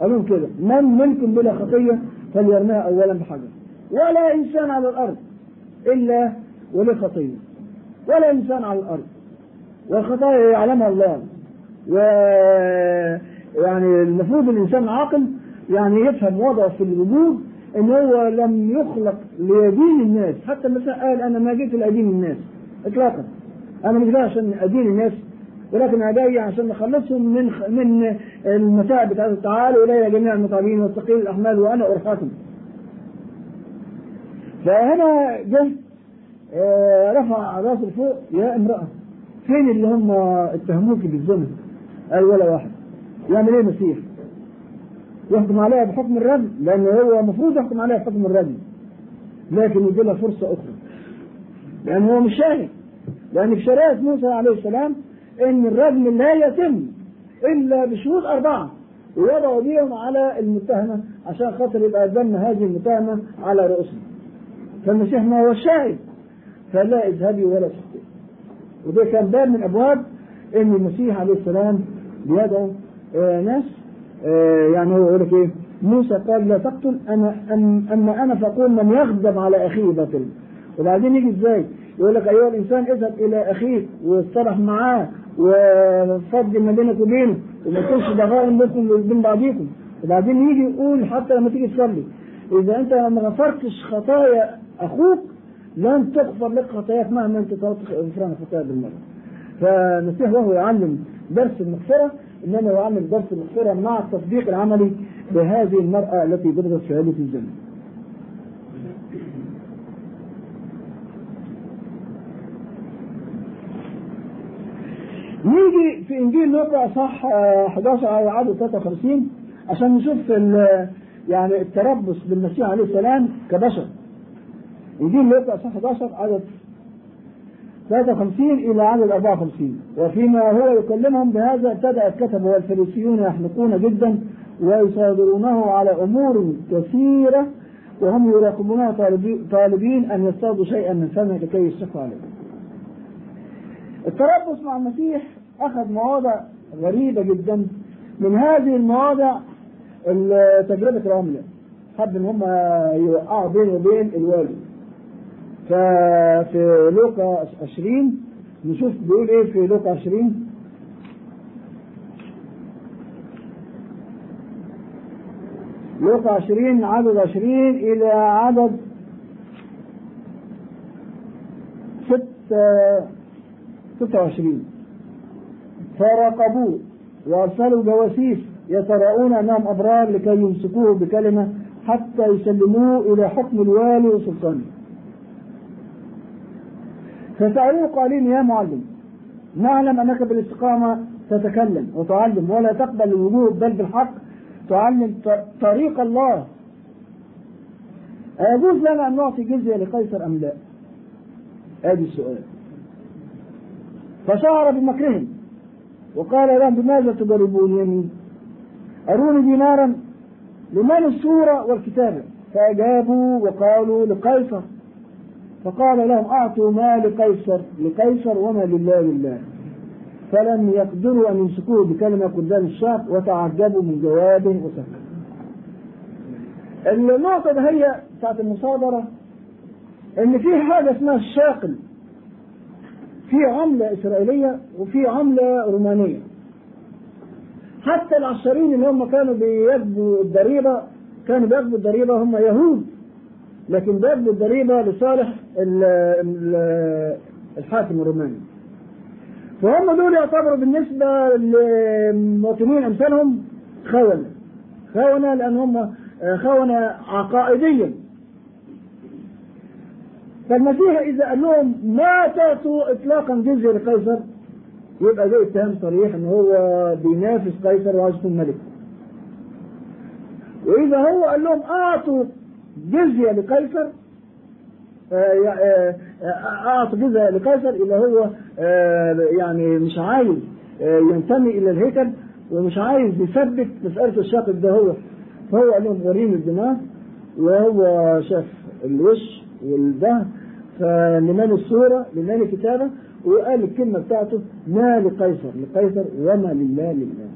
قال لهم كده من منكم بلا خطية فليرميها اولا بحجر. ولا إنسان على الأرض إلا ولخطية ولا إنسان على الأرض. والخطايا يعلمها الله. و يعني المفروض الإنسان العاقل يعني يفهم وضعه في الوجود إن هو لم يخلق ليدين الناس. حتى المسيح قال أنا ما جيت لأدين الناس اطلاقا. أنا مش جاي عشان أدين الناس. ولكن أنا جاي عشان نخلصهم من من المتاعب بتاعت تعالوا الي جميع المتعبين والثقيل الأحمال وأنا ارحاكم فهنا جه آه، رفع راسه فوق يا امرأة فين اللي هم اتهموك بالزنا؟ قال ولا واحد. يعمل إيه المسيح؟ يحكم عليها بحكم الرجم لأن هو المفروض يحكم عليها بحكم الرجم لكن يدي لها فرصة أخرى. لأن هو مش شاهد. لأن في شريعة موسى عليه السلام إن الرجم لا يتم إلا بشروط أربعة ويضعوا بيهم على المتهمة عشان خاطر يبقى دم هذه المتهمة على رؤوسهم فالمسيح ما هو الشاهد فلا اذهبي ولا تخطئي وده كان باب من أبواب إن المسيح عليه السلام بيدعو آه ناس آه يعني هو يقول لك إيه؟ موسى قال لا تقتل أنا اما أنا فأقول من يغضب على أخيه باطل وبعدين يجي إزاي؟ يقول لك أيها الإنسان اذهب إلى أخيك واصطلح معاه وفضل ما بينك وبينه وما تكونش ضغائن بينكم وبين بعضيكم وبعدين يجي يقول حتى لما تيجي تصلي إذا أنت ما غفرتش خطايا أخوك لن تغفر لك خطاياك مهما أنت طلبت غفران خطايا بالمرة. فالمسيح وهو يعلم درس المغفرة إنما يعلم درس المغفرة مع التطبيق العملي لهذه المرأة التي ضربت شهادة الجنة. نيجي في إنجيل لوقا صح 11 أو عدد 53 عشان نشوف يعني التربص بالمسيح عليه السلام كبشر. إنجيل لوقا صح 11 عدد 53 إلى عدد 54 وفيما هو يكلمهم بهذا ابتدأ الكتبة والفريسيون يحنقون جدا ويصادرونه على أمور كثيرة وهم يراقبونه طالبين أن يصطادوا شيئا من فمه لكي يشتكوا عليه. التربص مع المسيح أخذ مواضع غريبة جدا. من هذه المواضع تجربة رملة. حب إن هم يوقعوا بينه وبين الوالد ففي لوقا 20 نشوف بيقول إيه في لوقا 20 لوقا 20 عدد 20 إلى عدد 26 فراقبوه وأرسلوا جواسيس يتراءون أنهم أبرار لكي يمسكوه بكلمة حتى يسلموه إلى حكم الوالي وسلطانه. فسألوه قائلين يا معلم نعلم أنك بالاستقامة تتكلم وتعلم ولا تقبل الوجود بل بالحق تعلم طريق الله. أيجوز لنا أن نعطي جزية لقيصر أم لا؟ هذا السؤال. فشعر بمكرهم. وقال لهم بماذا تجربونني؟ أروني دينارا لمن الصورة والكتابة فأجابوا وقالوا لقيصر. فقال لهم أعطوا ما لقيصر لقيصر وما لله لله. فلم يقدروا أن يمسكوه بكلمة قدام الشعب وتعجبوا من جوابه وسكتوا النقطة هي بتاعت المصادرة إن في حاجة اسمها الشاقل. في عملة إسرائيلية وفي عملة رومانية. حتى العشرين اللي هم كانوا بياخدوا الضريبة كانوا بياخدوا الضريبة هم يهود. لكن بياخدوا الضريبة لصالح الحاكم الروماني. فهم دول يعتبروا بالنسبة للمواطنين أمثالهم خونة. خونة لأن هم خونة عقائديا. فالمسيح إذا قال لهم ما تعطوا إطلاقا جزية لقيصر يبقى ده اتهام صريح إن هو بينافس قيصر وعايز يكون ملك وإذا هو قال لهم أعطوا جزية لقيصر أعطوا جزية لقيصر اذا هو يعني مش عايز ينتمي إلى الهيكل ومش عايز يثبت مسألة الشاقق ده هو. فهو قال لهم وريني الدماغ وهو شاف الوش والده فلمن الصورة لمن الكتابه وقال الكلمة بتاعته ما لقيصر لقيصر وما لله لله.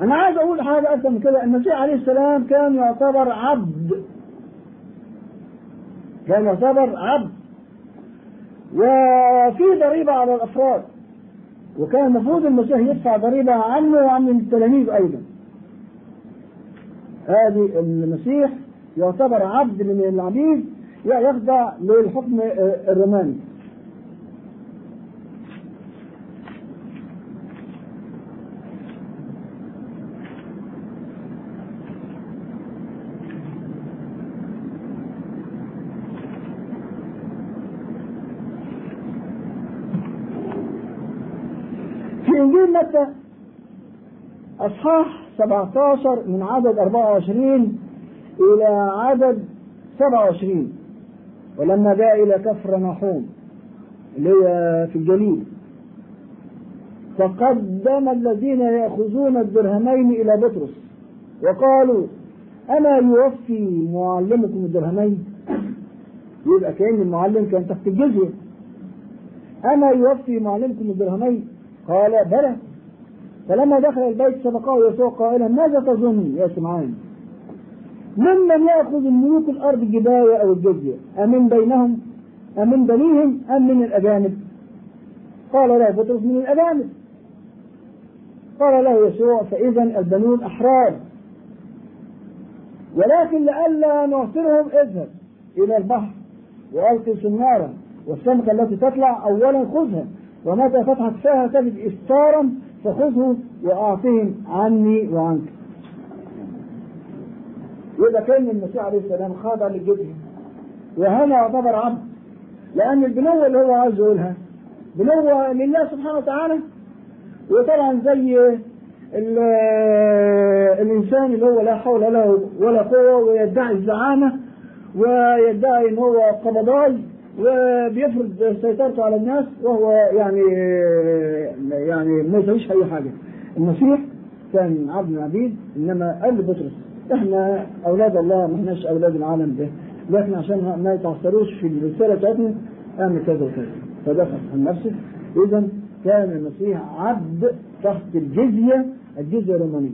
أنا عايز أقول حاجة أكثر من كده المسيح عليه السلام كان يعتبر عبد. كان يعتبر عبد. وفي ضريبة على الأفراد. وكان المفروض المسيح يدفع ضريبة عنه وعن التلاميذ أيضا. هذه المسيح يعتبر عبد من العبيد يخضع للحكم الروماني. في إنجيل متى؟ أصحاح 17 من عدد 24 إلى عدد 27 ولما جاء إلى كفر نحوم اللي هي في الجليل فقدم الذين يأخذون الدرهمين إلى بطرس وقالوا ألا يوفي معلمكم الدرهمين؟ يبقى كأن المعلم كان تحت الجزية أما يوفي معلمكم الدرهمين؟ قال بلى فلما دخل البيت سبقه يسوع قائلا ماذا تظن يا سمعان؟ ممن يأخذ الملوك الأرض الجباية أو الجزية؟ أمن بينهم؟ أمن بنيهم؟ أم من الأجانب قال له بطرس من الأجانب قال له يسوع فإذا البنون أحرار. ولكن لئلا نعثرهم اذهب إلى البحر وألقي سنارا والسمكة التي تطلع أولا خذها. ومتى فتحت فيها تجد إستارا فخذه وأعطهم عني وعنك. يبقى كان المسيح عليه السلام خاضع للجبهة وهنا يعتبر عبد لأن البنوة اللي هو عايز يقولها بنوة لله سبحانه وتعالى وطبعا زي الإنسان اللي هو لا حول له ولا قوة ويدعي الزعامة ويدعي إن هو قبضاي وبيفرض سيطرته على الناس وهو يعني يعني ما يسويش أي حاجة. المسيح كان عبد العبيد إنما قال لبطرس إحنا أولاد الله ما احناش أولاد العالم ده لكن عشان ما يتعثروش في الرسالة بتاعتنا اعمل كذا وكذا. فدافع عن نفسه اذا كان المسيح عبد تحت الجزية الجزية الرومانية.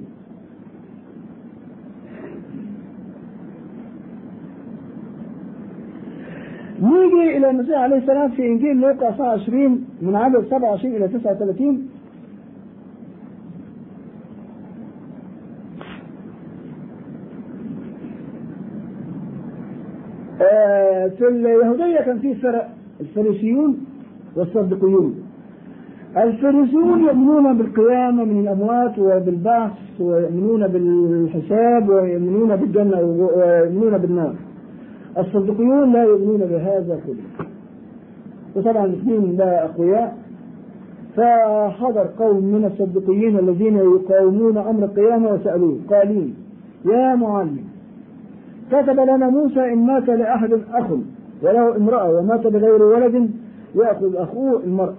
نيجي إلى المسيح عليه السلام في إنجيل لوقا 29 من عدد 27 إلى 39 في اليهودية كان في فرق. الفريسيون والصدقيون. الفريسيون يؤمنون بالقيامة من الأموات وبالبعث ويؤمنون بالحساب ويؤمنون بالجنة ويؤمنون بالنار. الصدقيون لا يؤمنون بهذا كله. وطبعا الاثنين لا أقوياء. فحضر قوم من الصدقيين الذين يقاومون أمر القيامة وسألوه. قائلين يا معلم كتب لنا موسى إن مات لأحد أخ وله امرأة ومات بغير ولد يأخذ أخوه المرأة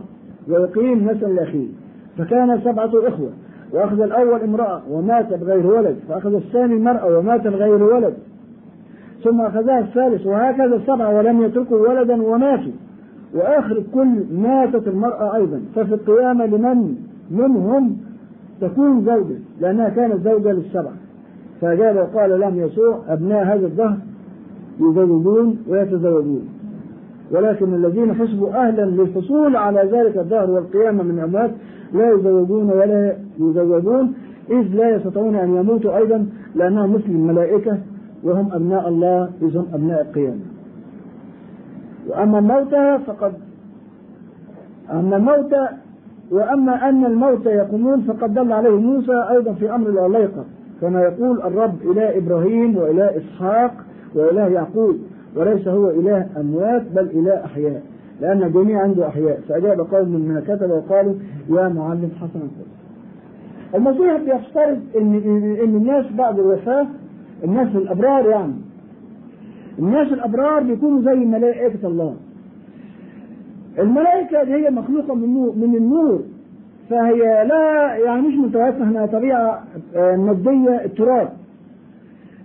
ويقيم نسلا لأخيه. فكان سبعة إخوة وأخذ الأول امرأة ومات بغير ولد فأخذ الثاني المرأة ومات بغير ولد. ثم أخذها الثالث وهكذا السبعة ولم يتركوا ولدا وماتوا. وآخر الكل ماتت المرأة أيضا. ففي القيامة لمن؟ منهم تكون زوجة لأنها كانت زوجة للسبعة. فأجاب وقال لهم يسوع أبناء هذا الدهر يزوجون ويتزوجون. ولكن الذين حسبوا أهلا للحصول على ذلك الدهر والقيامة من الأموات لا يزوجون ولا يزوجون إذ لا يستطيعون أن يموتوا أيضا لأنهم مثل الملائكة وهم أبناء الله إذ هم أبناء القيامة. وأما الموتى فقد أما الموتى وأما أن الموتى يقومون فقد دل عليه موسى أيضا في أمر العليقة كما يقول الرب إله إبراهيم وإله إسحاق وإله يعقوب وليس هو إله أموات بل إله أحياء لأن الجميع عنده أحياء. فأجاب قوم من الكتب وقالوا يا معلم حسن. القدس المسيح بيفترض إن إن الناس بعد الوفاة الناس الأبرار يعني. الناس الأبرار بيكونوا زي ملائكة الله. الملائكة هي مخلوقة من النور فهي لا يعني مش متوافقة إنها طبيعة مادية التراب.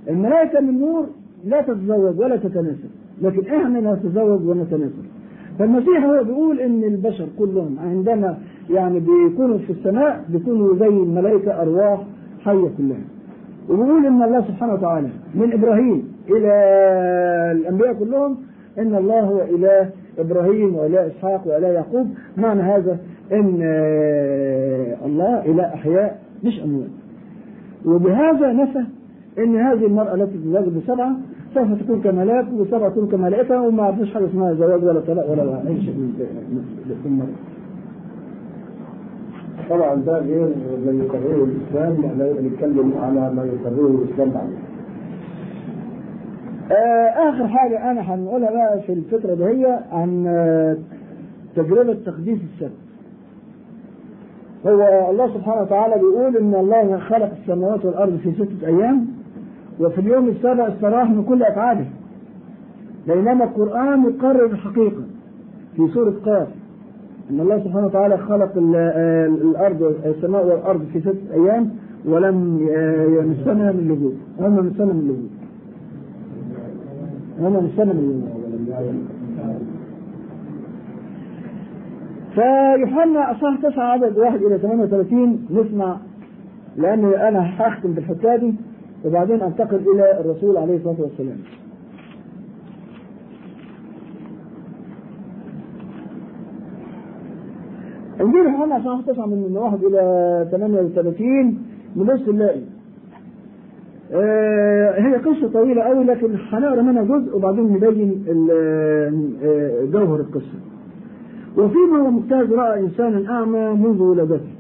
الملائكة من نور لا تتزوج ولا تتناسل لكن إحنا نتزوج ونتناسل فالمسيح هو بيقول إن البشر كلهم عندما يعني بيكونوا في السماء بيكونوا زي الملائكة أرواح حية كلها. وبيقول إن الله سبحانه وتعالى من إبراهيم إلى الأنبياء كلهم إن الله هو إله إبراهيم واله إسحاق واله يعقوب معنى هذا إن آه، الله اله أحياء مش أموات وبهذا نفى إن هذه المرأة التي تزوج بسبعة سوف تكون كملاك وسبعه تكون كملائكة وما عرفوش حاجة اسمها زواج ولا طلاق ولا أي شيء من المرأة. طبعا ده غير ما يقرره الإسلام إحنا بنتكلم على ما يقرره الإسلام آه، آخر حاجة أنا هنقولها بقى في الفترة دي هي عن آه، تجربة تقديس السبت هو الله سبحانه وتعالى بيقول إن الله خلق السماوات والأرض في ستة أيام وفي اليوم السابع استراح من كل أفعاله. بينما القرآن يقرر الحقيقة في سورة قاف. إن الله سبحانه وتعالى خلق آه، الأرض السماء والأرض في ستة أيام ولم آه، يمسنا من لجوء هم مسنا من لجوء هم مسنا من لجوء فيوحنا اصحاح 9 عدد 1 إلى 38 نسمع لأن أنا هختم بالحكايه دي وبعدين أنتقل إلى الرسول عليه الصلاة والسلام. إنجيل يوحنا اصحاح 9 من 1 إلى 38 نبص نلاقي هي قصة طويلة قوي لكن هنقرا منها جزء وبعدين نبين ال- آه، جوهر القصة. وفيما هو مجتاز رأى إنسانا أعمى منذ ولادته.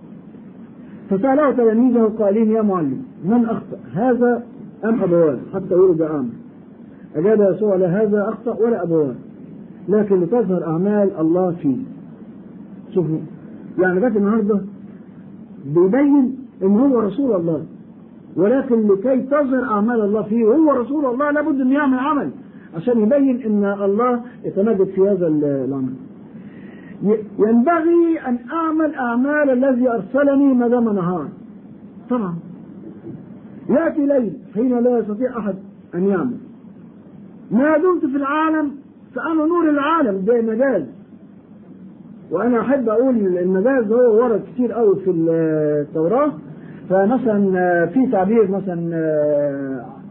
فسأله تلاميذه قائلين يا معلم من أخطأ هذا أم أبوان؟ حتى ولد أعمى. أجاب يسوع لا هذا أخطأ ولا أبوان لكن لتظهر أعمال الله فيه. شوفوا يعني لغاية النهاردة بيبين إن هو رسول الله. ولكن لكي تظهر أعمال الله فيه وهو رسول الله لابد أن يعمل عمل عشان يبين أن الله يتمجد في هذا العمل ينبغي أن أعمل أعمال الذي أرسلني ما دام نهارا. طبعا. يأتي ليل حين لا يستطيع أحد أن يعمل. ما دمت في العالم فأنا نور العالم ده مجاز. وأنا أحب أقول المجاز هو ورد كتير قوي في التوراة. فمثلا في تعبير مثلا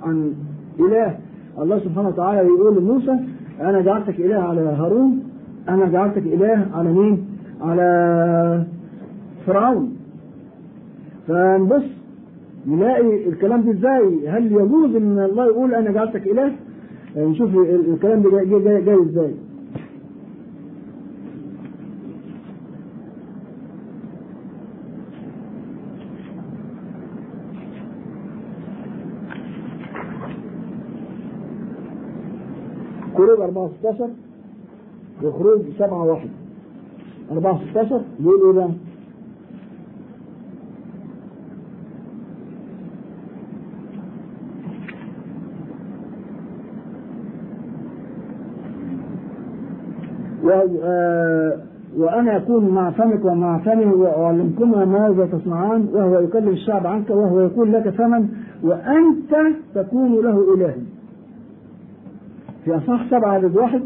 عن إله الله سبحانه وتعالى يقول لموسى أنا جعلتك إله على هارون أنا جعلتك إله على مين؟ على فرعون فنبص نلاقي الكلام ده إزاي؟ هل يجوز إن الله يقول أنا جعلتك إله؟ نشوف الكلام ده جاي إزاي؟ خروج 4 16 وخروج 7 1 4 16 بيقول إيه بقى؟ آه... وأنا أكون مع فمك ومع فمه وأعلمكما ماذا تصنعان وهو يكلم الشعب عنك وهو يقول لك فمن وأنت تكون له إلها في أصح سبعة عدد واحد.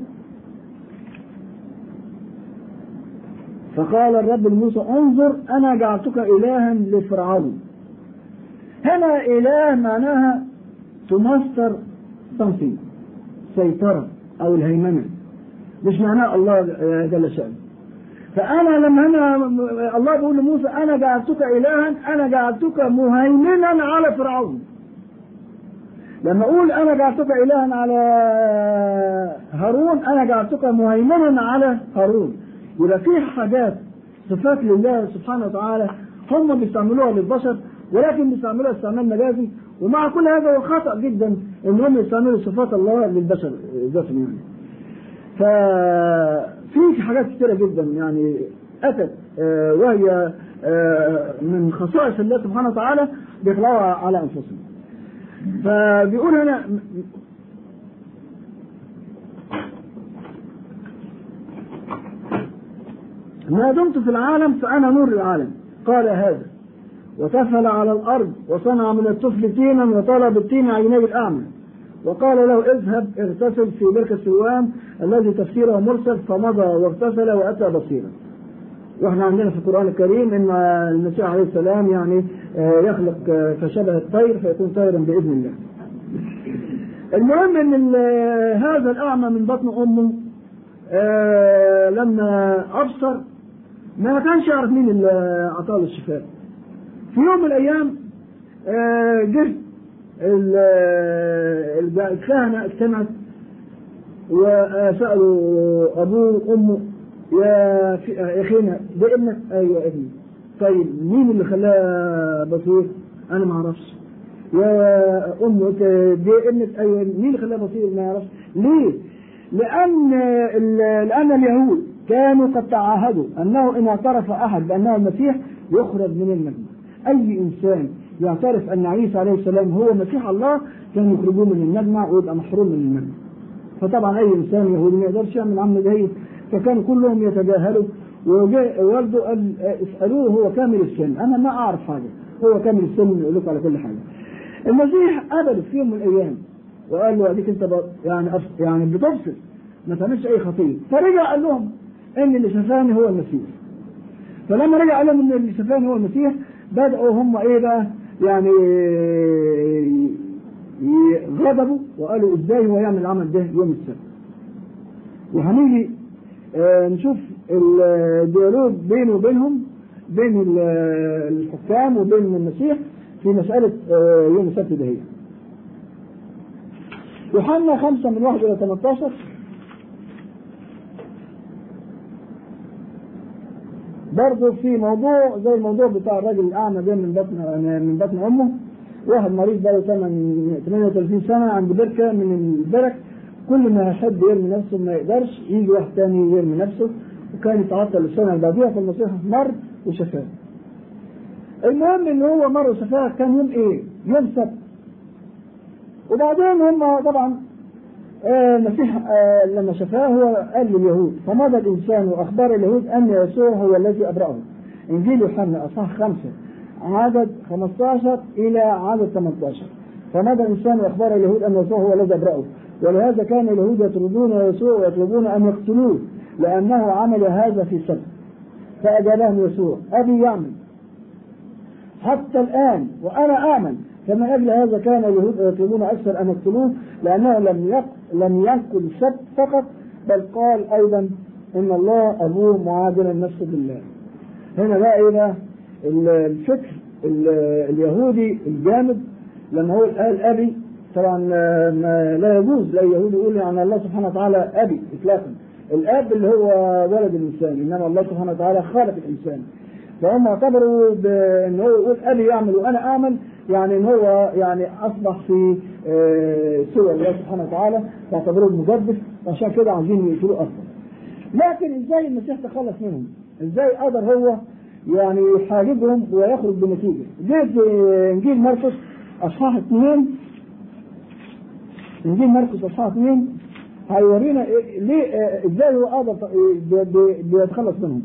فقال الرب لموسى انظر أنا جعلتك إلها لفرعون. هنا إله معناها تمثل something سيطرة أو الهيمنة. مش معناه الله جل شأنه. فأنا لما هنا الله بيقول لموسى أنا جعلتك إلها أنا جعلتك مهيمنا على فرعون. لما أقول أنا جعلتك إلها على هارون أنا جعلتك مهيمنا على هارون. يبقى في حاجات صفات لله سبحانه وتعالى هم بيستعملوها للبشر ولكن بيستعملوها استعمال مجازي. ومع كل هذا هو خطأ جدا إن هم يستعملوا صفات الله للبشر ذاتهم يعني. ففي حاجات كثيرة جدا يعني أتت آه وهي آه من خصائص الله سبحانه وتعالى بيطلعوها على أنفسهم. فبيقول هنا ما دمت في العالم فأنا نور العالم. قال هذا. وتفل على الأرض وصنع من الطفل تينا وطلب التين عيني الأعمى. وقال له اذهب اغتسل في بركة سوان الذي تفسيره مرسل فمضى واغتسل وأتى بصيرا. وإحنا عندنا في القرآن الكريم إن المسيح عليه السلام يعني يخلق فشبه الطير فيكون طيرا بإذن الله. المهم إن ال- هذا الأعمى من بطن أمه آه لما أبصر ما كانش يعرف مين اللي اعطاه له الشفاء في يوم من الأيام آه جه ال- ال- الكهنة اجتمعت وسألوا أبوه وأمه يا أخينا ده إبنك؟ أيوه ابني. طيب مين اللي خلاه بصير؟ أنا ما أعرفش. يا أم دي إبنك؟ أيوه مين اللي خلاه بصير؟ ما يعرفش ليه؟ لأن لأن اليهود كانوا قد تعاهدوا أنه إن اعترف أحد بأنه المسيح يخرج من المجمع. أي إنسان يعترف أن عيسى عليه السلام هو مسيح الله كانوا يخرجوه من المجمع ويبقى محروم من المجمع. فطبعا أي إنسان يهودي ما يقدرش يعمل عمل زي فكانوا كلهم يتجاهلوا والده قال اسألوه هو كامل السن. أنا ما أعرف حاجة هو كامل السن يقول على كل حاجة. المسيح قبله في يوم من الأيام وقال له أديك أنت ب- يعني يعني بتبصر ما تعملش أي خطيه فرجع قال لهم إن اللي شفاني هو المسيح. فلما رجع قال لهم إن اللي شفاني هو المسيح بدأوا هم إيه بقى؟ يعني غضبوا وقالوا إزاي هو يعمل العمل ده يوم السبت؟ وهنيجي نشوف الديالوج بينه وبينهم بين ال- الحكام وبين المسيح في مسألة آه، يوم السبت ده هي. يوحنا خمسة من واحد إلى 18 برضه في موضوع زي الموضوع بتاع الراجل الأعمى ده من بطن من بطن أمه. واحد مريض بقاله 38 سنة عند بركة من البرك. كل ما يحب يرمي نفسه ما يقدرش يجي واحد تاني يرمي نفسه وكان يتعطل السنة اللي بعديها فالمسيح مر وشفاه. المهم ان هو مر وشفاه كان يوم إيه؟ يوم سبت. وبعدين هم طبعا آه، المسيح آه، لما شفاه هو قال لليهود فمضى الإنسان وأخبر اليهود أن يسوع هو الذي أبرأه. إنجيل يوحنا أصحاح خمسة عدد 15 إلى عدد 18 فمضى الإنسان وأخبر اليهود أن يسوع هو الذي أبرأه ولهذا كان اليهود يطردون يسوع ويطلبون أن يقتلوه لأنه عمل هذا في سبت فأجابهم يسوع أبي يعمل. حتى الآن وأنا آمن فمن أجل هذا كان اليهود يطلبون أكثر أن يقتلوه لأنه لم يق... لم ينقل السبت فقط بل قال أيضا إن الله أبوه معادل النفس بالله. هنا بقى إيه ال- الفكر ال- اليهودي الجامد لما هو قال أبي طبعا آه، ما لا يجوز لا يهودي يقول عن الله سبحانه وتعالى أبي إطلاقا الأب اللي هو ولد الإنسان إنما الله سبحانه وتعالى خالق الإنسان فهم اعتبروا بأن هو يقول أبي يعمل وأنا أعمل يعني إن هو يعني أصبح في آه، سوى الله سبحانه وتعالى فاعتبروه مجدف عشان كده عايزين يقتلوه أصلا. لكن إزاي المسيح تخلص منهم؟ إزاي قدر هو يعني يحاربهم ويخرج بنتيجة؟ جه إنجيل مرقس أصحاح اثنين انجيل مرقس اصحاح اثنين هيورينا ليه إزاي هو بي- بيتخلص منهم.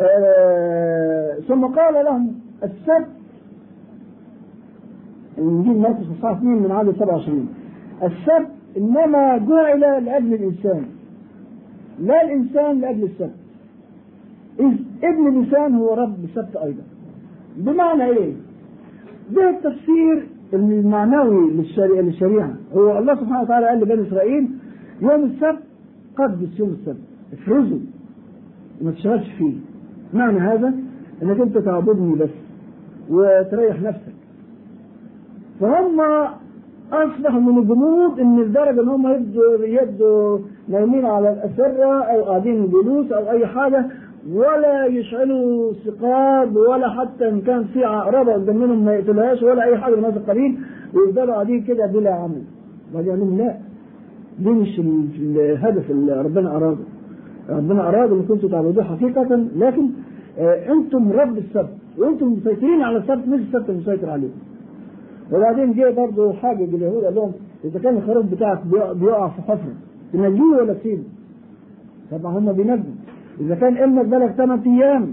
آه، ثم قال لهم السبت انجيل مرقس اصحاح 2 من عدد 27 السبت إنما جعل لأجل الإنسان لا الإنسان لأجل السبت. إذ ابن الإنسان هو رب السبت أيضا. بمعنى إيه؟ ده التفسير المعنوي للشريعة, هو الله سبحانه وتعالى قال لبني إسرائيل يوم السبت قدس يوم السبت. افرزوا. ما تشتغلش فيه. معنى هذا؟ إنك أنت تعبدني بس وتريح نفسك. فهم أصبحوا من الجمود إن لدرجة إن هم يبدوا يبدوا نايمين على الأسرة أو قاعدين جلوس أو أي حاجة ولا يشعلوا سقاب ولا حتى إن كان في عقربه قدام منهم ما يقتلهاش ولا أي حاجة من هذا القبيل ويفضلوا قاعدين كده بلا عمل. بعدين قال لهم لا دي مش ال- الهدف اللي ربنا اراده ربنا أراد إن كنتم تعبدوه حقيقة لكن آه أنتم رب السبت وأنتم مسيطرين على السبت مش السبت المسيطر عليكم. وبعدين جه برضه حاجة باليهود قال لهم إذا كان الخروف بتاعك بيقع في حفرة تنجيه ولا تسيبه؟ طبعا هم بينجوا. إذا كان ابنك بلغ ثمان أيام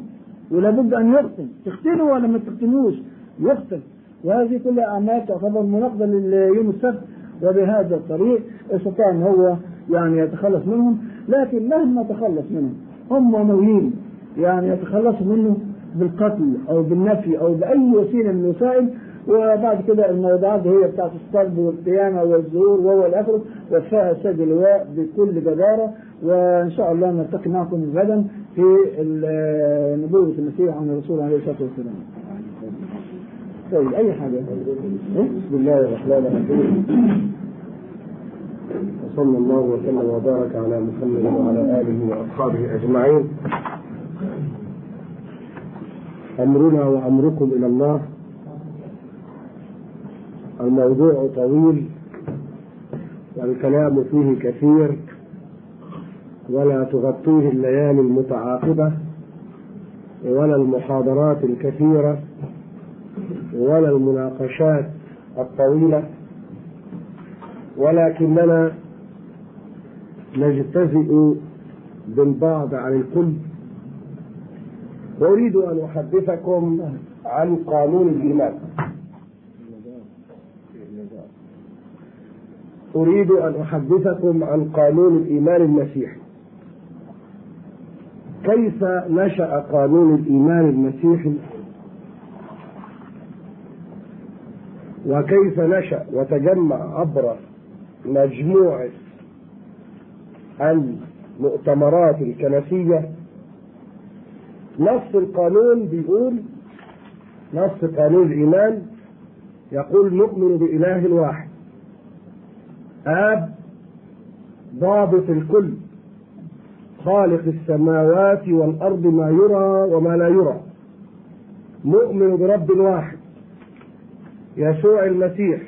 ولابد أن يختن تختنه ولا ما تختنوش؟ يختن وهذه كلها أعمال تعتبر مناقضة ليوم السبت وبهذا الطريق استطاع أن هو يعني يتخلص منهم لكن مهما تخلص منهم هم ناويين يعني يتخلصوا منه بالقتل أو بالنفي أو بأي وسيلة من الوسائل وبعد كده الموضوعات هي بتاعت الصلب والقيامة والظهور وهو الآخر وفاها السيد اللواء بكل جدارة وإن شاء الله نلتقي معكم غدا في نبوة المسيح عن الرسول عليه الصلاة والسلام. طيب أي حاجة إيه؟ بسم الله الرحمن الرحيم وصلى الله وسلم وبارك على محمد وعلى آله وأصحابه أجمعين أمرنا وأمركم إلى الله الموضوع طويل والكلام فيه كثير ولا تغطيه الليالي المتعاقبة ولا المحاضرات الكثيرة ولا المناقشات الطويلة ولكننا نجتزئ بالبعض عن الكل. أريد أن أحدثكم عن قانون الإيمان. أريد أن أحدثكم عن قانون الإيمان المسيحي. كيف نشأ قانون الإيمان المسيحي؟ وكيف نشأ وتجمع عبر مجموعة المؤتمرات الكنسية؟ نص القانون بيقول نص قانون الإيمان يقول نؤمن بإله واحد. آب ضابط الكل. خالق السماوات والأرض ما يرى وما لا يرى. نؤمن برب واحد. يسوع المسيح.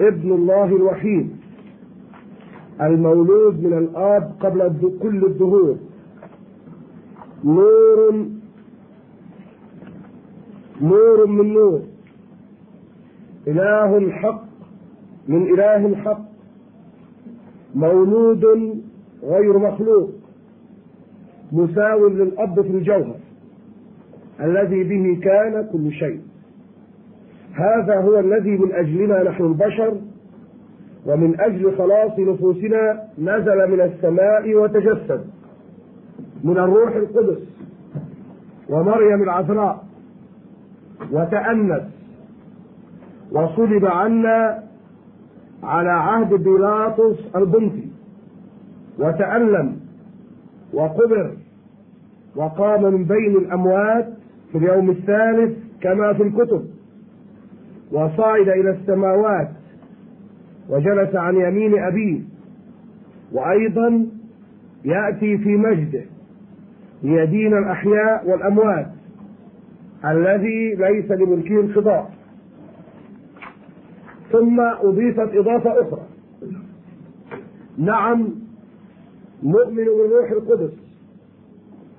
ابن الله الوحيد. المولود من الآب قبل كل الدهور. نور نور من نور. إله حق من إله حق مولود غير مخلوق مساو للأب في الجوهر الذي به كان كل شيء. هذا هو الذي من أجلنا نحن البشر ومن أجل خلاص نفوسنا نزل من السماء وتجسد من الروح القدس ومريم العذراء وتأنس وصلب عنا على عهد بيلاطس البنطي وتألم وقبر وقام من بين الأموات في اليوم الثالث كما في الكتب وصعد إلى السماوات وجلس عن يمين أبيه وأيضا يأتي في مجده ليدين الأحياء والأموات الذي ليس لملكه انقضاء. ثم أضيفت إضافة أخرى. نعم نؤمن بالروح القدس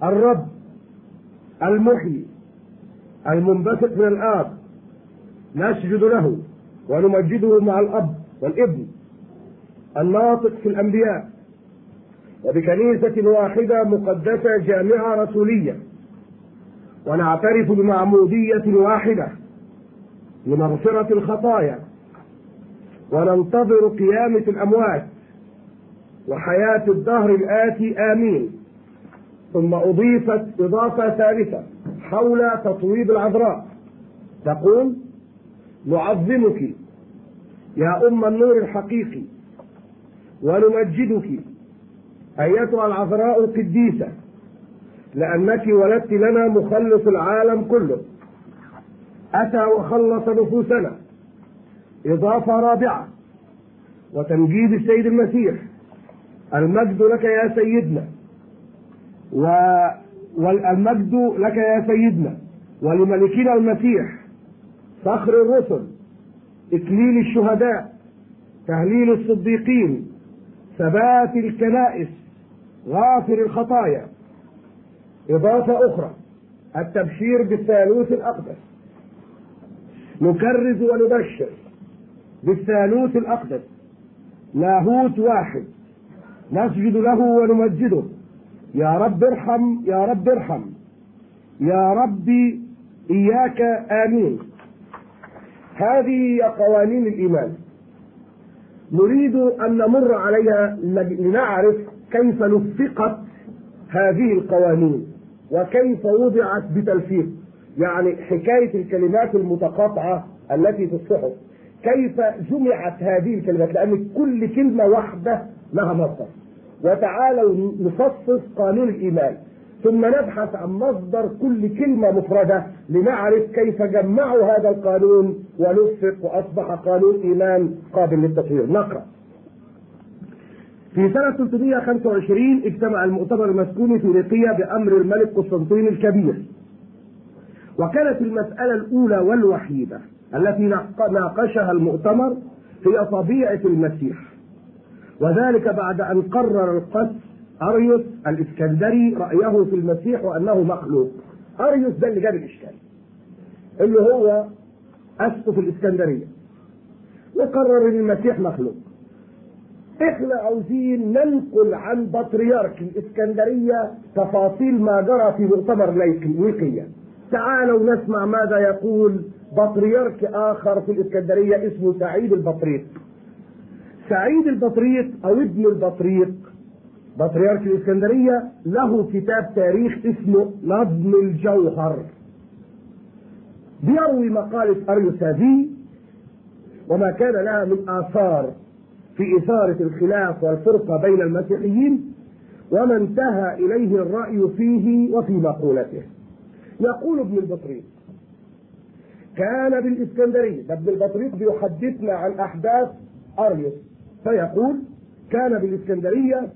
الرب المحيي المنبثق من الآب نسجد له ونمجده مع الأب والابن الناطق في الأنبياء وبكنيسة واحدة مقدسة جامعة رسولية ونعترف بمعمودية واحدة لمغفرة الخطايا. وننتظر قيامة الأموات وحياة الدهر الآتي آمين. ثم أضيفت إضافة ثالثة حول تطويب العذراء. تقول نعظمك يا أم النور الحقيقي ونمجدك أيتها العذراء القديسة لأنك ولدت لنا مخلص العالم كله. أتى وخلص نفوسنا. إضافة رابعة. وتمجيد السيد المسيح. المجد لك يا سيدنا. و... والمجد لك يا سيدنا. ولملكنا المسيح. فخر الرسل. إكليل الشهداء. تهليل الصديقين. ثبات الكنائس. غافر الخطايا. إضافة أخرى. التبشير بالثالوث الأقدس. نكرز ونبشر. بالثالوث الأقدس. لاهوت واحد. نسجد له ونمجده. يا رب ارحم يا رب ارحم. يا ربي إياك آمين. هذه هي قوانين الإيمان. نريد أن نمر عليها لنعرف كيف نفقت هذه القوانين وكيف وضعت بتلفيق. يعني حكاية الكلمات المتقاطعة التي في الصحف كيف جمعت هذه الكلمات؟ لأن كل كلمة واحدة لها مصدر. وتعالوا نفصص قانون الإيمان. ثم نبحث عن مصدر كل كلمة مفردة لنعرف كيف جمعوا هذا القانون ونفق وأصبح قانون إيمان قابل للتطوير. نقرأ. في سنة 325 اجتمع المؤتمر المسكوني في نيقيا بأمر الملك قسطنطين الكبير. وكانت المسألة الأولى والوحيدة. التي ناقشها المؤتمر هي طبيعة المسيح. وذلك بعد أن قرر القس أريوس الإسكندري رأيه في المسيح وأنه مخلوق. أريوس ده اللي جاب الإشكال اللي هو أسقف الإسكندرية. وقرر أن المسيح مخلوق. إحنا عاوزين ننقل عن بطريرك الإسكندرية تفاصيل ما جرى في مؤتمر نيقيا تعالوا نسمع ماذا يقول بطريرك آخر في الإسكندرية اسمه سعيد البطريق. سعيد البطريق أو ابن البطريق. بطريرك الإسكندرية له كتاب تاريخ اسمه نظم الجوهر. بيروي مقالة أريوس هذه وما كان لها من آثار في إثارة الخلاف والفرقة بين المسيحيين وما انتهى إليه الرأي فيه وفي مقولته. يقول ابن البطريق كان بالإسكندرية. ده ابن البطريق بيحدثنا عن أحداث أريوس. فيقول كان بالإسكندرية